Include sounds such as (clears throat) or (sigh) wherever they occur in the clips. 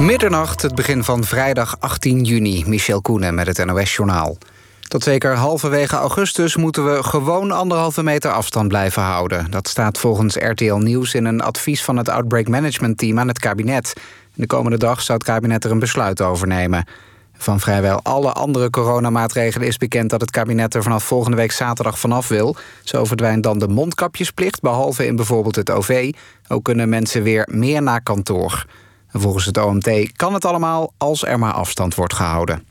Middernacht, het begin van vrijdag 18 juni. Michel Koenen met het NOS-journaal. Tot zeker halverwege augustus moeten we gewoon anderhalve meter afstand blijven houden. Dat staat volgens RTL Nieuws in een advies van het Outbreak Management Team aan het kabinet. De komende dag zou het kabinet er een besluit over nemen. Van vrijwel alle andere coronamaatregelen is bekend dat het kabinet er vanaf volgende week zaterdag vanaf wil. Zo verdwijnt dan de mondkapjesplicht, behalve in bijvoorbeeld het OV. Ook kunnen mensen weer meer naar kantoor. Volgens het OMT kan het allemaal als er maar afstand wordt gehouden.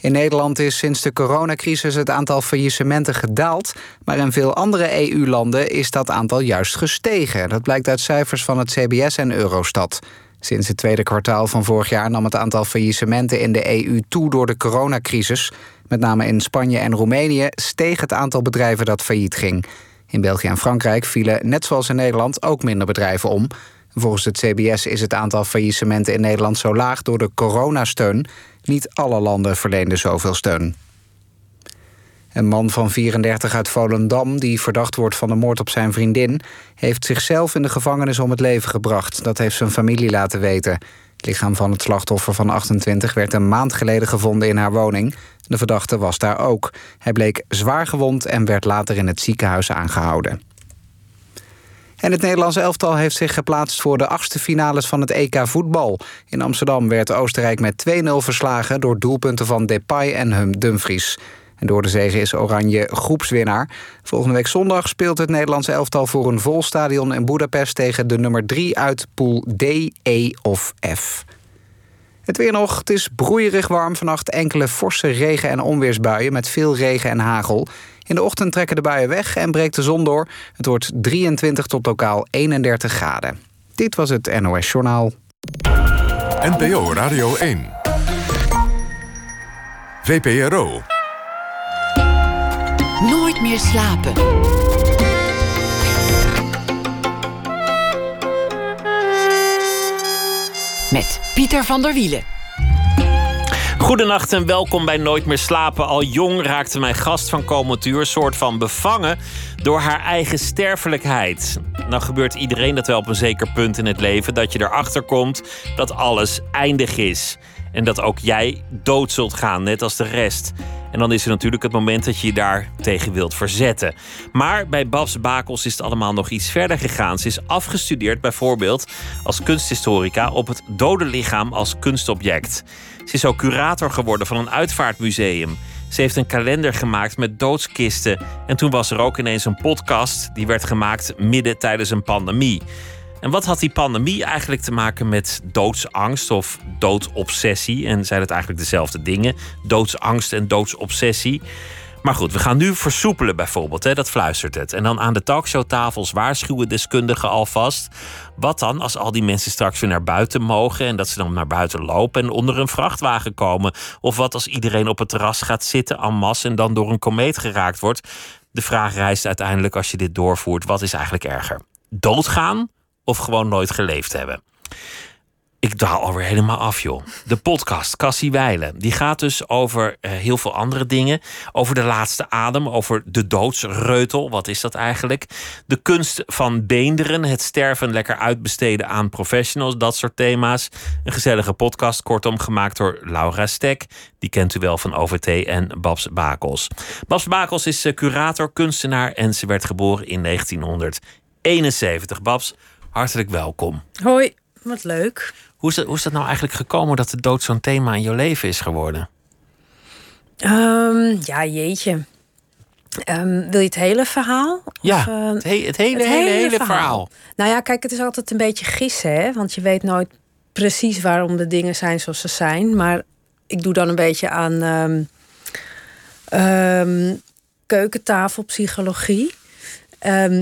In Nederland is sinds de coronacrisis het aantal faillissementen gedaald... maar in veel andere EU-landen is dat aantal juist gestegen. Dat blijkt uit cijfers van het CBS en Eurostat. Sinds het tweede kwartaal van vorig jaar nam het aantal faillissementen in de EU toe door de coronacrisis. Met name in Spanje en Roemenië steeg het aantal bedrijven dat failliet ging. In België en Frankrijk vielen, net zoals in Nederland, ook minder bedrijven om. Volgens het CBS is het aantal faillissementen in Nederland zo laag door de coronasteun. Niet alle landen verleenden zoveel steun. Een man van 34 uit Volendam, die verdacht wordt van de moord op zijn vriendin... heeft zichzelf in de gevangenis om het leven gebracht. Dat heeft zijn familie laten weten. Het lichaam van het slachtoffer van 28 werd een maand geleden gevonden in haar woning. De verdachte was daar ook. Hij bleek zwaar gewond en werd later in het ziekenhuis aangehouden. En het Nederlandse elftal heeft zich geplaatst voor de achtste finales van het EK voetbal. In Amsterdam werd Oostenrijk met 2-0 verslagen door doelpunten van Depay en Hum Dumfries. En door de zege is Oranje groepswinnaar. Volgende week zondag speelt het Nederlandse elftal voor een vol stadion in Budapest tegen de nummer 3 uit pool D, E of F. Het weer nog. Het is broeierig warm. Vannacht enkele forse regen- en onweersbuien met veel regen en hagel. In de ochtend trekken de buien weg en breekt de zon door. Het wordt 23 tot lokaal 31 graden. Dit was het NOS Journaal. NPO Radio 1. VPRO. Nooit meer slapen. Met Pieter van der Wielen. Goedenacht en welkom bij Nooit meer slapen. Al jong raakte mijn gast van Comotuur soort van bevangen door haar eigen sterfelijkheid. Nou gebeurt iedereen dat wel op een zeker punt in het leven dat je erachter komt dat alles eindig is. En dat ook jij dood zult gaan, net als de rest. En dan is er natuurlijk het moment dat je je daar tegen wilt verzetten. Maar bij Babs Bakels is het allemaal nog iets verder gegaan. Ze is afgestudeerd bijvoorbeeld als kunsthistorica op het dode lichaam als kunstobject. Ze is ook curator geworden van een uitvaartmuseum. Ze heeft een kalender gemaakt met doodskisten. En toen was er ook ineens een podcast die werd gemaakt midden tijdens een pandemie. En wat had die pandemie eigenlijk te maken met doodsangst of doodobsessie? En zijn het eigenlijk dezelfde dingen? Doodsangst en doodsobsessie. Maar goed, we gaan nu versoepelen bijvoorbeeld. Hè? Dat fluistert het. En dan aan de talkshowtafels waarschuwen deskundigen alvast. Wat dan als al die mensen straks weer naar buiten mogen... en dat ze dan naar buiten lopen en onder een vrachtwagen komen? Of wat als iedereen op het terras gaat zitten en masse... en dan door een komeet geraakt wordt? De vraag rijst uiteindelijk als je dit doorvoert... wat is eigenlijk erger? Doodgaan of gewoon nooit geleefd hebben? Ik daal alweer helemaal af, joh. De podcast Cassie Weilen. Die gaat dus over uh, heel veel andere dingen. Over de laatste adem, over de doodsreutel. Wat is dat eigenlijk? De kunst van beenderen. Het sterven lekker uitbesteden aan professionals. Dat soort thema's. Een gezellige podcast, kortom gemaakt door Laura Stek. Die kent u wel van OVT en Babs Bakels. Babs Bakels is uh, curator, kunstenaar en ze werd geboren in 1971. Babs, hartelijk welkom. Hoi, wat leuk. Hoe is, dat, hoe is dat nou eigenlijk gekomen dat de dood zo'n thema in je leven is geworden? Um, ja, jeetje. Um, wil je het hele verhaal? Ja, of, uh, het, he het, hele, het, hele, hele, verhaal. verhaal. Nou ja, kijk, het is altijd een beetje gissen, hè? Want je weet nooit precies waarom de dingen zijn zoals ze zijn. Maar ik doe dan een beetje aan um, keukentafelpsychologie.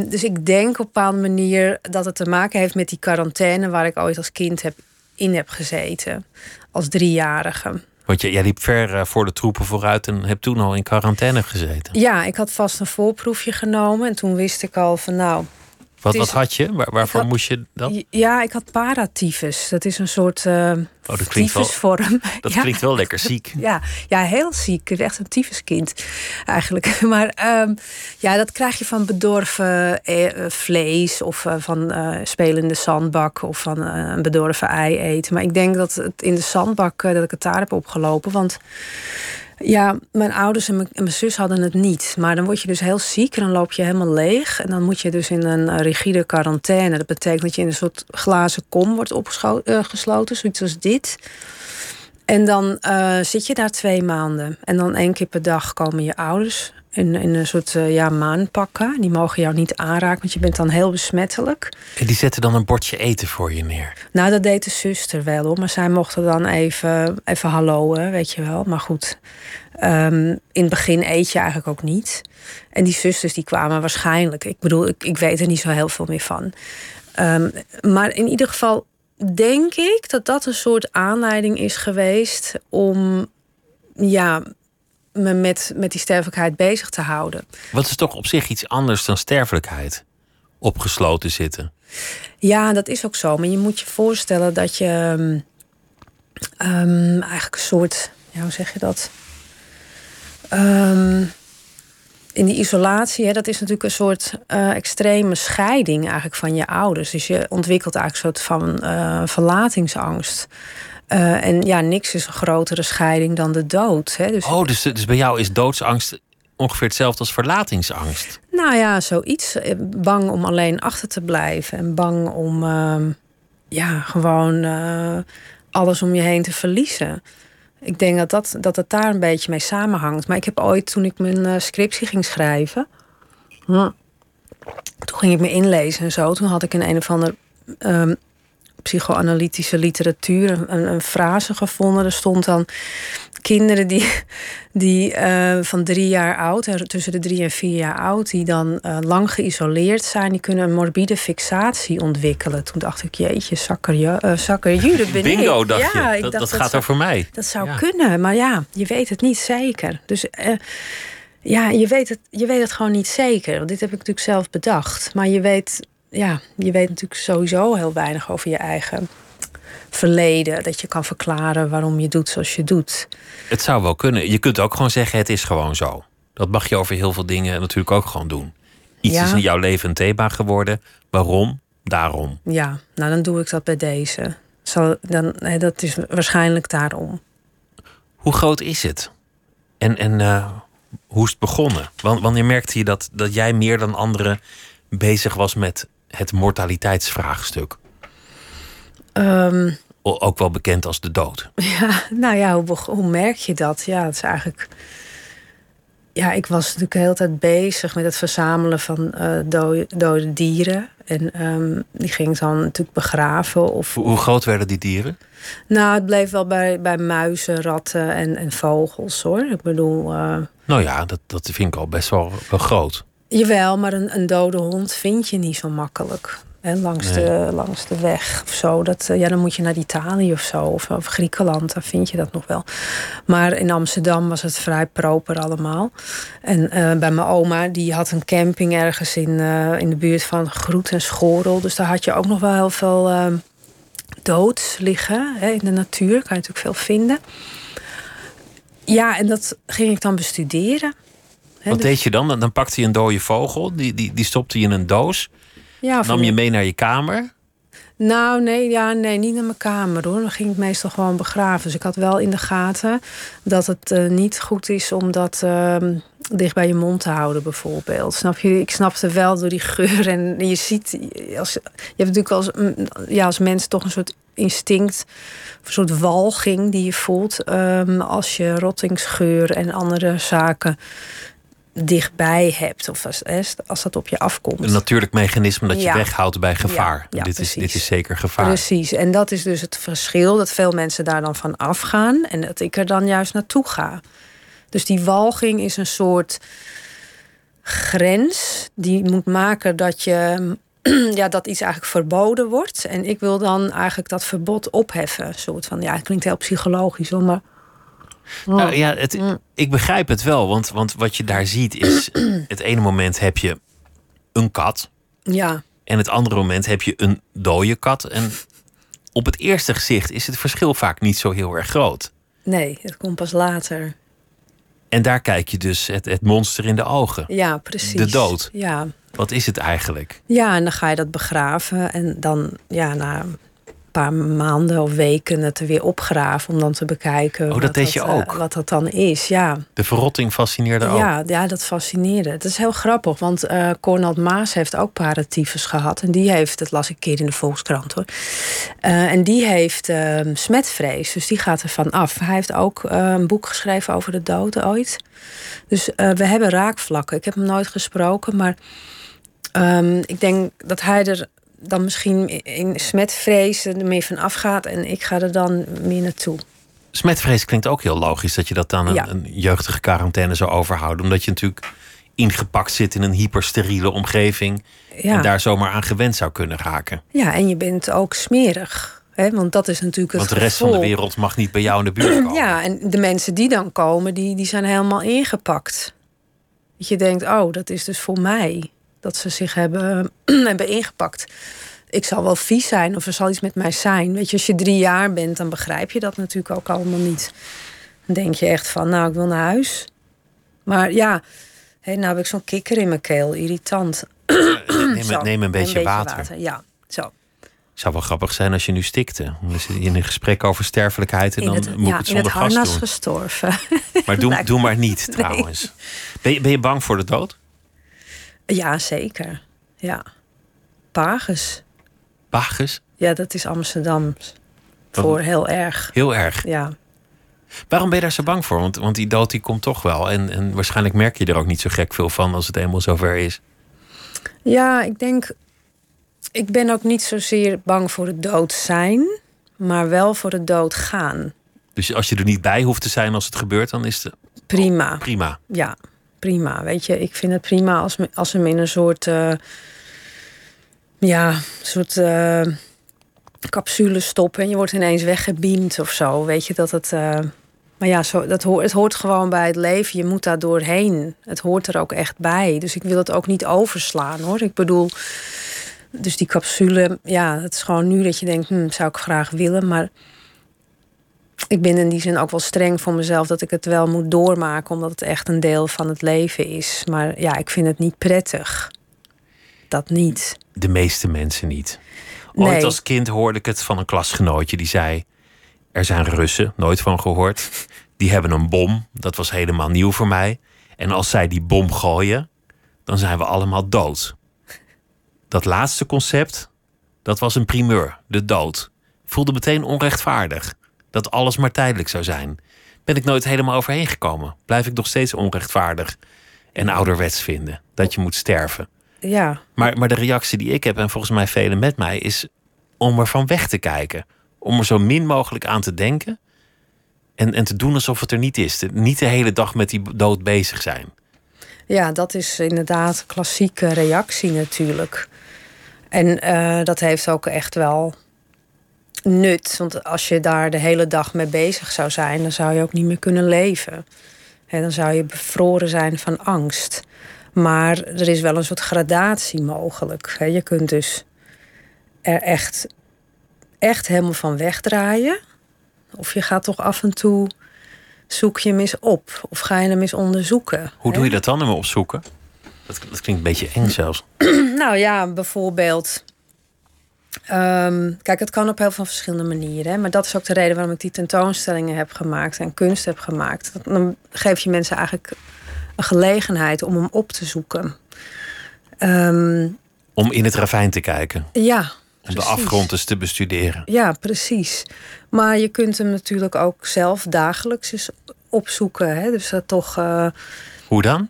Dus ik denk op een bepaalde manier dat het te maken heeft met die quarantaine waar ik ooit als kind heb, in heb gezeten. Als driejarige. Want jij, jij liep ver uh, voor de troepen vooruit en hebt toen al in quarantaine gezeten. Ja, ik had vast een voorproefje genomen. En toen wist ik al van nou, Wat, is- wat had je? Waar, waarvoor had- moest je dat? Ja, ik had paratyfus. Dat is een soort Oh, dat klinkt wel, tyfusvorm. dat (laughs) Ja. klinkt wel lekker ziek. Ja, ja, heel ziek. Echt een tyfuskind eigenlijk. (laughs) Maar ehm, ja, dat krijg je van bedorven eh, eh, vlees of eh, van eh spelende zandbak of van een bedorven ei eten. Maar ik denk dat het in de zandbak dat ik het daar heb opgelopen. Want ja, mijn ouders en mijn, zus hadden het niet. Maar dan word je dus heel ziek en dan loop je helemaal leeg. En dan moet je dus in een eh, rigide quarantaine. Dat betekent dat je in een soort glazen kom wordt opgesloten, zoiets als dit. En dan eh, zit je daar twee maanden. En dan één keer per dag komen je ouders in, in een soort eh, ja, maanpakken. Die mogen jou niet aanraken, want je bent dan heel besmettelijk. En die zetten dan een bordje eten voor je neer. Nou, dat deed de zuster wel hoor. Maar zij mochten dan even, even halloen, weet je wel. Maar goed, ehm, in het begin eet je eigenlijk ook niet. En die zusters die kwamen waarschijnlijk. Ik bedoel, ik, ik weet er niet zo heel veel meer van. Ehm, maar in ieder geval denk ik dat dat een soort aanleiding is geweest om ja, me met, met die sterfelijkheid bezig te houden. Wat is toch op zich iets anders dan sterfelijkheid? Opgesloten zitten. Ja, dat is ook zo. Maar je moet je voorstellen dat je ehm, ehm, eigenlijk een soort, ja, hoe zeg je dat? Ehm, in die isolatie, hè, dat is natuurlijk een soort eh, extreme scheiding eigenlijk van je ouders. Dus je ontwikkelt eigenlijk een soort van eh, verlatingsangst. Eh, en ja, niks is een grotere scheiding dan de dood. Hè? Dus Oh, dus, dus bij jou is doodsangst ongeveer hetzelfde als verlatingsangst. Nou ja, zoiets. Eh, Bang om alleen achter te blijven. En bang om ehm, ja, gewoon eh, alles om je heen te verliezen. Ik denk dat, dat, dat het daar een beetje mee samenhangt. Maar ik heb ooit, toen ik mijn scriptie ging schrijven... hm, toen ging ik me inlezen en zo. Toen had ik in een of ander ehm, psychoanalytische literatuur een, een, frase gevonden. Er stond dan kinderen die, die eh, van drie jaar oud, hè, tussen de drie en vier jaar oud, die dan eh, lang geïsoleerd zijn, die kunnen een morbide fixatie ontwikkelen. Toen dacht ik, jeetje, zakkerje, uh, ben Bingo, ik. dacht ja, je. ik Dat, dacht, dat gaat zou- over mij. Dat zou Ja. kunnen, maar ja, je weet het niet zeker. Dus eh, ja, je weet, het, je weet het gewoon niet zeker. Want dit heb ik natuurlijk zelf bedacht. Maar je weet, ja, je weet natuurlijk sowieso heel weinig over je eigen verleden. Dat je kan verklaren waarom je doet zoals je doet. Het zou wel kunnen. Je kunt ook gewoon zeggen, het is gewoon zo. Dat mag je over heel veel dingen natuurlijk ook gewoon doen. Iets Ja. is in jouw leven een thema geworden. Waarom? Daarom. Ja, nou dan doe ik dat bij deze. Zal, dan, nee, dat is waarschijnlijk daarom. Hoe groot is het? En, en eh, hoe is het begonnen? Wan- Wanneer merkte je dat, dat jij meer dan anderen bezig was met het mortaliteitsvraagstuk? Ehm, Ook wel bekend als de dood. (laughs) Ja, nou ja, hoe, hoe merk je dat? Ja, het is eigenlijk. Ja, ik was natuurlijk de hele tijd bezig met het verzamelen van eh, dode, dode dieren. En ehm, die ging ik dan natuurlijk begraven. Of, Hoe, hoe groot werden die dieren? nou, het bleef wel bij, bij muizen, ratten en, en vogels hoor. Ik bedoel, eh, Nou ja, dat, dat vind ik al best wel, wel groot. Jawel, maar een, een dode hond vind je niet zo makkelijk. Hè, langs, Nee. de, langs de weg of zo. Dat, eh, ja, dan moet je naar Italië of zo. Of, of Griekenland, daar vind je dat nog wel. Maar in Amsterdam was het vrij proper allemaal. En eh, bij mijn oma, die had een camping ergens in, eh, in de buurt van Groet en Schorel. Dus daar had je ook nog wel heel veel eh, doods liggen. Hè, in de natuur kan je natuurlijk veel vinden. Ja, en dat ging ik dan bestuderen. Wat dus- deed je dan? Dan- pakte je een dode vogel, die, die, die stopte je in een doos. ja, Nam je mee naar je kamer. Nou, nee, ja, nee, niet naar mijn kamer hoor. Dan ging ik meestal gewoon begraven. Dus ik had wel in de gaten dat het eh, niet goed is om dat ehm, dicht bij je mond te houden, bijvoorbeeld. Snap je? Ik snapte wel door die geur. En je ziet, als, je hebt natuurlijk als, ja, als mens toch een soort instinct, een soort walging die je voelt ehm, als je rottingsgeur en andere zaken dichtbij hebt. Of als, als dat op je afkomt. Een natuurlijk mechanisme dat je Ja. weghoudt bij gevaar. Ja, ja, dit, is, dit is zeker gevaar. Precies, en dat is dus het verschil dat veel mensen daar dan van afgaan en dat ik er dan juist naartoe ga. Dus die walging is een soort grens die moet maken dat je (clears throat) ja, dat iets eigenlijk verboden wordt. En ik wil dan eigenlijk dat verbod opheffen. Een soort van, ja, het klinkt heel psychologisch hoor, maar Nou, ja, het, ik begrijp het wel, want, want wat je daar ziet is... (clears throat) het ene moment heb je een kat, ja, En het andere moment heb je een dode kat. En op het eerste gezicht is het verschil vaak niet zo heel erg groot. Nee, het komt pas later. En daar kijk je dus het, het monster in de ogen. Ja, precies. De dood. Ja. Wat is het eigenlijk? Ja, en dan ga je dat begraven. En dan, ja, na paar maanden of weken het er weer opgraven om dan te bekijken. Oh, dat deed je eh, ook? wat dat dan is, ja. De verrotting fascineerde ook. Ja, ja, dat fascineerde. Het is heel grappig, want uh, Cornel Maas heeft ook paratyfus gehad. En die heeft, dat las ik een keer in de Volkskrant hoor. Uh, en die heeft uh, smetvrees, dus die gaat er van af. Hij heeft ook een boek geschreven over de dood ooit. Dus we hebben raakvlakken. Ik heb hem nooit gesproken, maar um, ik denk dat hij er dan misschien in smetvrees er meer van afgaat en ik ga er dan meer naartoe. Smetvrees klinkt ook heel logisch dat je dat dan een, Ja. een jeugdige quarantaine zou overhouden. Omdat je natuurlijk ingepakt zit in een hypersteriele omgeving. Ja. En daar zomaar aan gewend zou kunnen raken. Ja, en je bent ook smerig. Hè? Want dat is natuurlijk het Want de rest van de wereld mag niet bij jou in de buurt (clears throat) komen. Ja, en de mensen die dan komen, die, die zijn helemaal ingepakt. Dat je denkt, oh, dat is dus voor mij. Dat ze zich hebben, (clears throat) hebben ingepakt. Ik zal wel vies zijn of er zal iets met mij zijn. Weet je, als je drie jaar bent, dan begrijp je dat natuurlijk ook allemaal niet. Dan denk je echt van, nou, ik wil naar huis. Maar ja, hé, nou heb ik zo'n kikker in mijn keel, irritant. Neem, Zo, neem een beetje, water. Ja, zo. Zou wel grappig zijn als je nu stikte. Dan zit je in een gesprek over sterfelijkheid en In dan het, moet ja, ik het in het zonder gas harnas doen. gestorven. Maar doe, (laughs) doe maar niet Nee. trouwens. Ben, je, ben je bang voor de dood? Ja, zeker. Ja. Pages. Pagus? Ja, dat is Amsterdam. Voor heel erg. Heel erg. Ja. Waarom ben je daar zo bang voor? Want, want die dood die komt toch wel. En, en waarschijnlijk merk je er ook niet zo gek veel van als het eenmaal zover is. ja, ik denk. Ik ben ook niet zozeer bang voor het dood zijn, maar wel voor het dood gaan. Dus als je er niet bij hoeft te zijn als het gebeurt, dan is het Prima. prima. Ja, prima. Weet je, ik vind het prima als, als ze me in een soort. eh, ja, soort. eh, capsule stoppen en je wordt ineens weggebeamd of zo. Weet je dat het. eh, maar ja, zo, dat hoort, het hoort gewoon bij het leven. Je moet daar doorheen. Het hoort er ook echt bij. Dus ik wil het ook niet overslaan hoor. Ik bedoel, dus die capsule, ja, het is gewoon nu dat je denkt, hm, zou ik graag willen. Maar ik ben in die zin ook wel streng voor mezelf dat ik het wel moet doormaken, omdat het echt een deel van het leven is. Maar ja, ik vind het niet prettig. Dat niet. De meeste mensen niet. Ooit Nee. als kind hoorde ik het van een klasgenootje die zei: Er zijn Russen, nooit van gehoord. Die hebben een bom. Dat was helemaal nieuw voor mij. En als zij die bom gooien, dan zijn we allemaal dood. Dat laatste concept, dat was een primeur, de dood. Voelde meteen onrechtvaardig. Dat alles maar tijdelijk zou zijn. Ben ik nooit helemaal overheen gekomen. Blijf ik nog steeds onrechtvaardig en ouderwets vinden. Dat je moet sterven. Ja, Maar, maar de reactie die ik heb, en volgens mij velen met mij, is om er van weg te kijken. Om er zo min mogelijk aan te denken. En, en te doen alsof het er niet is. Niet de hele dag met die dood bezig zijn. Ja, dat is inderdaad een klassieke reactie natuurlijk. En eh, dat heeft ook echt wel nut. Want als je daar de hele dag mee bezig zou zijn, dan zou je ook niet meer kunnen leven. Hè, dan zou je bevroren zijn van angst. Maar er is wel een soort gradatie mogelijk. Hè. Je kunt dus er echt, echt helemaal van wegdraaien. Of je gaat toch af en toe zoek je hem eens op. Of ga je hem eens onderzoeken. Hoe doe je dat dan? Hem opzoeken? Dat, dat klinkt een beetje eng zelfs. (clears throat) Nou ja, bijvoorbeeld. Ehm, kijk, het kan op heel veel verschillende manieren. Hè? Maar dat is ook de reden waarom ik die tentoonstellingen heb gemaakt en kunst heb gemaakt. Dan geef je mensen eigenlijk een gelegenheid om hem op te zoeken. Ehm, Om in het ravijn te kijken. ja. Om de afgrond eens te bestuderen. Ja, precies. Maar je kunt hem natuurlijk ook zelf dagelijks eens opzoeken. Hè? Dus dat toch. eh, Hoe dan?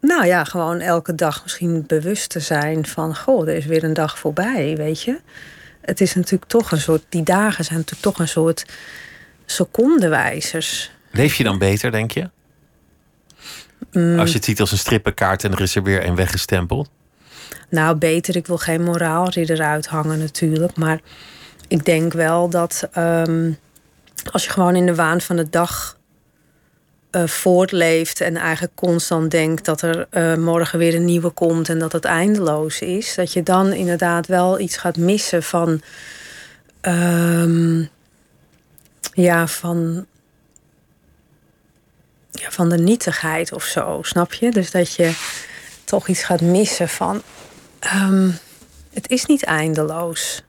Nou ja, gewoon elke dag misschien bewust te zijn van... goh, er is weer een dag voorbij, weet je. Het is natuurlijk toch een soort... die dagen zijn natuurlijk toch een soort secondenwijzers. Leef je dan beter, denk je? Mm. Als je het ziet als een strippenkaart en er is er weer een weggestempeld. Nou, beter, ik wil geen moraalridder uithangen natuurlijk... maar ik denk wel dat ehm, als je gewoon in de waan van de dag eh, voortleeft en eigenlijk constant denkt dat er eh, morgen weer een nieuwe komt en dat het eindeloos is, dat je dan inderdaad wel iets gaat missen van. ehm, ja, van. Ja, van de nietigheid of zo, snap je? Dus dat je toch iets gaat missen van. ehm, het is niet eindeloos.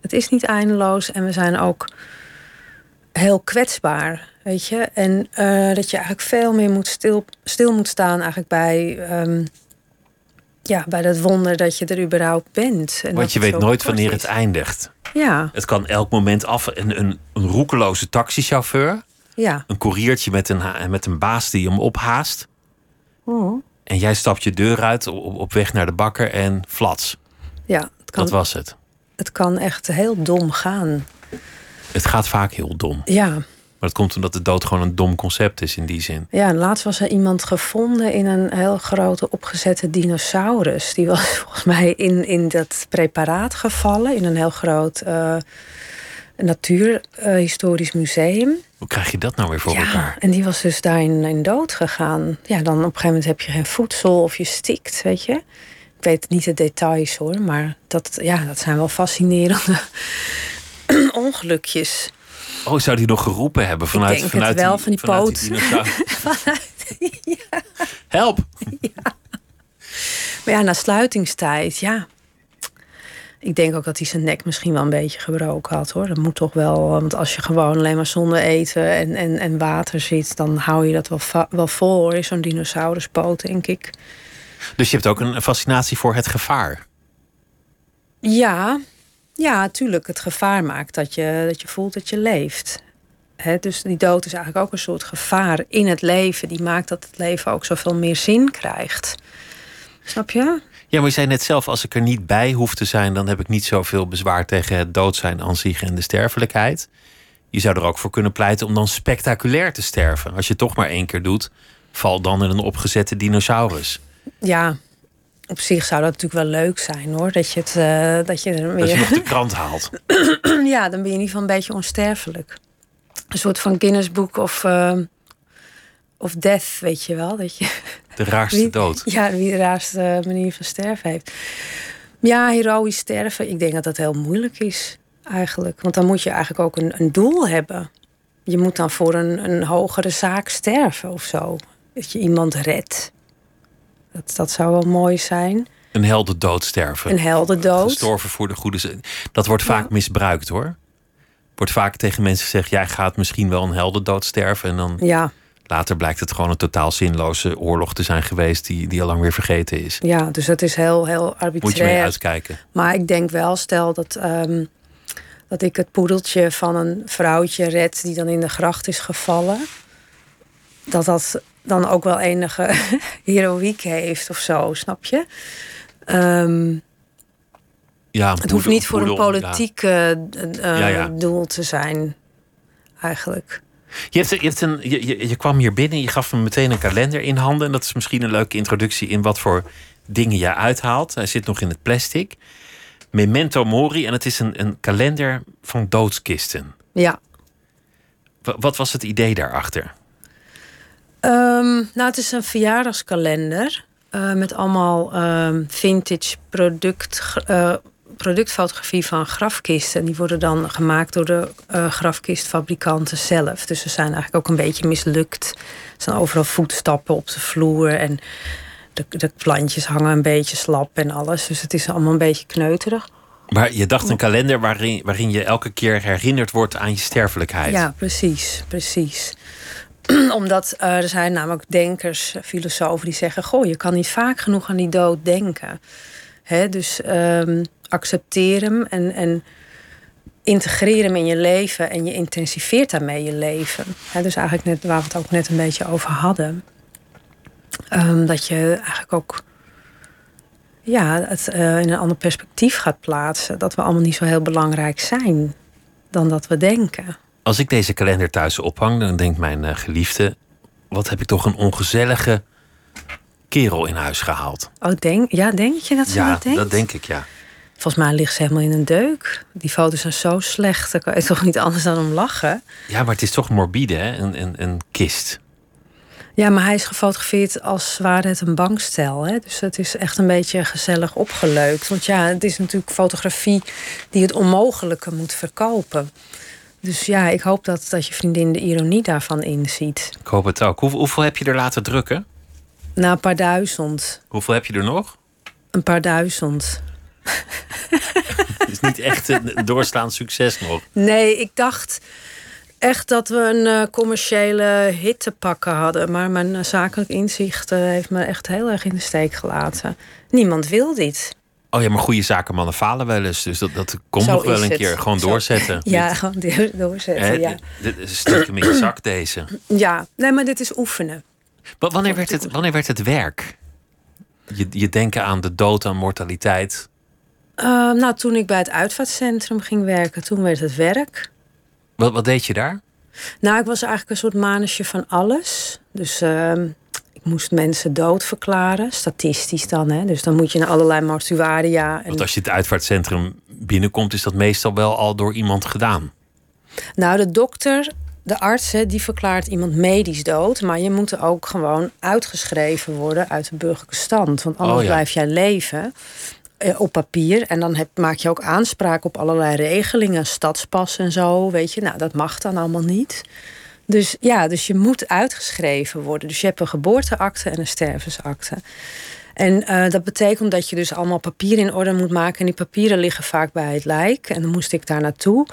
Het is niet eindeloos en we zijn ook heel kwetsbaar, weet je. En eh, dat je eigenlijk veel meer moet stil, stil moet staan eigenlijk bij, ehm, ja, bij dat wonder dat je er überhaupt bent. En Want je weet nooit wanneer het eindigt. Ja, Het kan elk moment af. Een, een, een roekeloze taxichauffeur. ja. Een koeriertje met een, met een baas die hem ophaast. En jij stapt je deur uit op, op weg naar de bakker en flats. ja het, kan, Dat was het. het kan echt heel dom gaan. Het gaat vaak heel dom. Ja. Maar dat komt omdat de dood gewoon een dom concept is in die zin. Ja, laatst was er iemand gevonden in een heel grote opgezette dinosaurus. Die was (laughs) volgens mij in, in dat preparaat gevallen, in een heel groot eh, natuurhistorisch museum. Hoe krijg je dat nou weer voor ja, elkaar? en die was dus daarin in dood gegaan. Ja, dan op een gegeven moment heb je geen voedsel of je stikt, weet je. Ik weet niet de details hoor, maar dat, ja, dat zijn wel fascinerende ongelukjes. Oh, zou die nog geroepen hebben vanuit, denk het vanuit wel, van die vanuit poot. (laughs) Help! Maar ja, na sluitingstijd, ja. Ik denk ook dat hij zijn nek misschien wel een beetje gebroken had hoor. Dat moet toch wel, want als je gewoon alleen maar zonder eten en, en, en water zit, dan hou je dat wel, wel vol hoor. Zo'n dinosauruspoot, denk ik. Dus je hebt ook een fascinatie voor het gevaar. Ja, ja, tuurlijk. Het gevaar maakt dat je, dat je voelt dat je leeft. Dus die dood is eigenlijk ook een soort gevaar in het leven. Die maakt dat het leven ook zoveel meer zin krijgt. Snap je? Ja, maar je zei net zelf, als ik er niet bij hoef te zijn, dan heb ik niet zoveel bezwaar tegen het dood zijn aan zich en de sterfelijkheid. Je zou er ook voor kunnen pleiten om dan spectaculair te sterven. Als je het toch maar één keer doet, val dan in een opgezette dinosaurus. Ja, op zich zou dat natuurlijk wel leuk zijn hoor. Dat je, het, eh, dat je er Dat je nog de krant haalt. (clears throat) ja, dan ben je in ieder geval een beetje onsterfelijk. Een soort van Guinness Book of, eh, of Death, weet je wel. Dat je, De raarste wie, dood. Ja, wie de raarste manier van sterven heeft. Ja, heroïsch sterven. Ik denk dat dat heel moeilijk is eigenlijk. Want dan moet je eigenlijk ook een, een doel hebben. Je moet dan voor een, een hogere zaak sterven of zo. Dat je iemand redt. Dat, dat zou wel mooi zijn. Een heldendood sterven. Een heldendood. Gestorven voor de goede zin. Dat wordt vaak Ja. misbruikt hoor. Wordt vaak tegen mensen gezegd: jij gaat misschien wel een heldendood sterven. En dan Ja, later blijkt het gewoon een totaal zinloze oorlog te zijn geweest, die, die al lang weer vergeten is. ja, dus dat is heel, heel Moet je mee arbitrair. uitkijken. Maar ik denk wel, stel dat, ehm, dat ik het poedeltje van een vrouwtje red die dan in de gracht is gevallen. Dat dat dan ook wel enige (laughs) heroïek heeft of zo, snap je? Ehm, Ja, het hoeft niet voor een politiek eh, eh, Ja, ja. doel te zijn, eigenlijk. Je, hebt, je, hebt een, je, je, je kwam hier binnen, je gaf me meteen een kalender in handen. En dat is misschien een leuke introductie in wat voor dingen je uithaalt. Hij zit nog in het plastic. Memento Mori. En het is een, een kalender van doodskisten. Ja. Wa- Wat was het idee daarachter? Ehm, nou, het is een verjaardagskalender eh, met allemaal ehm, vintage product, eh, productfotografie van grafkisten. Die worden dan gemaakt door de eh, grafkistfabrikanten zelf. Dus ze zijn eigenlijk ook een beetje mislukt. Er zijn overal voetstappen op de vloer en de, de plantjes hangen een beetje slap en alles. Dus het is allemaal een beetje kneuterig. Maar je dacht een kalender waarin, waarin je elke keer herinnerd wordt aan je sterfelijkheid. Ja, precies, precies. (clears throat) Omdat eh, er zijn namelijk denkers, filosofen die zeggen: Goh, je kan niet vaak genoeg aan die dood denken. Dus ehm, accepteer hem en, en integreer hem in je leven en je intensiveert daarmee je leven. Hè, dus eigenlijk net waar we het ook net een beetje over hadden. Ehm, dat je eigenlijk ook ja, eh, in een ander perspectief gaat plaatsen. Dat we allemaal niet zo heel belangrijk zijn dan dat we denken. Als ik deze kalender thuis ophang, dan denkt mijn eh, geliefde... wat heb ik toch een ongezellige kerel in huis gehaald. Oh, denk, ja, denk je dat ze ja, dat denkt? dat denk ik, ja. Volgens mij ligt ze helemaal in een deuk. Die foto's zijn zo slecht, daar kan je toch niet anders dan om lachen? Ja, maar het is toch morbide, hè? Een, een, een kist. Ja, maar hij is gefotografeerd als ware het een bankstel. Hè? Dus het is echt een beetje gezellig opgeleukt. Want ja, het is natuurlijk fotografie die het onmogelijke moet verkopen. Dus ja, ik hoop dat, dat je vriendin de ironie daarvan inziet. Ik hoop het ook. Hoeveel, hoeveel heb je er laten drukken? Na een paar duizend. Hoeveel heb je er nog? Een paar duizend. Het (laughs) is niet echt een doorslaand succes nog. Nee, ik dacht echt dat we een uh, commerciële hit te pakken hadden. Maar mijn uh, zakelijk inzicht uh, heeft me echt heel erg in de steek gelaten. Niemand wil dit. Oh ja, maar goede zakenmannen falen wel eens. Dus dat, dat komt nog wel een het. keer. Gewoon Zo. doorzetten. (laughs) Ja, gewoon doorzetten, ja. Dit is stiekem in je zak deze. Ja, nee, maar dit is oefenen. Wa- Wanneer werd het, wanneer werd het werk? Je, je denken aan de dood, aan mortaliteit. Uh, nou, toen ik bij het uitvaartcentrum ging werken, toen werd het werk. Wat, wat deed je daar? Nou, ik was eigenlijk een soort manusje van alles. Dus uh, ik moest mensen dood verklaren, statistisch dan. Hè? Dus dan moet je naar allerlei mortuaria. En... Want als je het uitvaartcentrum binnenkomt, is dat meestal wel al door iemand gedaan. Nou, de dokter, de arts, hè, die verklaart iemand medisch dood. Maar je moet er ook gewoon uitgeschreven worden uit de burgerlijke stand. Want anders Oh, ja. blijf jij leven eh, op papier. En dan heb, maak je ook aanspraak op allerlei regelingen, stadspas en zo. Weet je, nou, dat mag dan allemaal niet. Dus ja, dus je moet uitgeschreven worden. Dus je hebt een geboorteakte en een stervensakte. En eh, dat betekent dat je dus allemaal papieren in orde moet maken. En die papieren liggen vaak bij het lijk. En dan moest ik daar naartoe.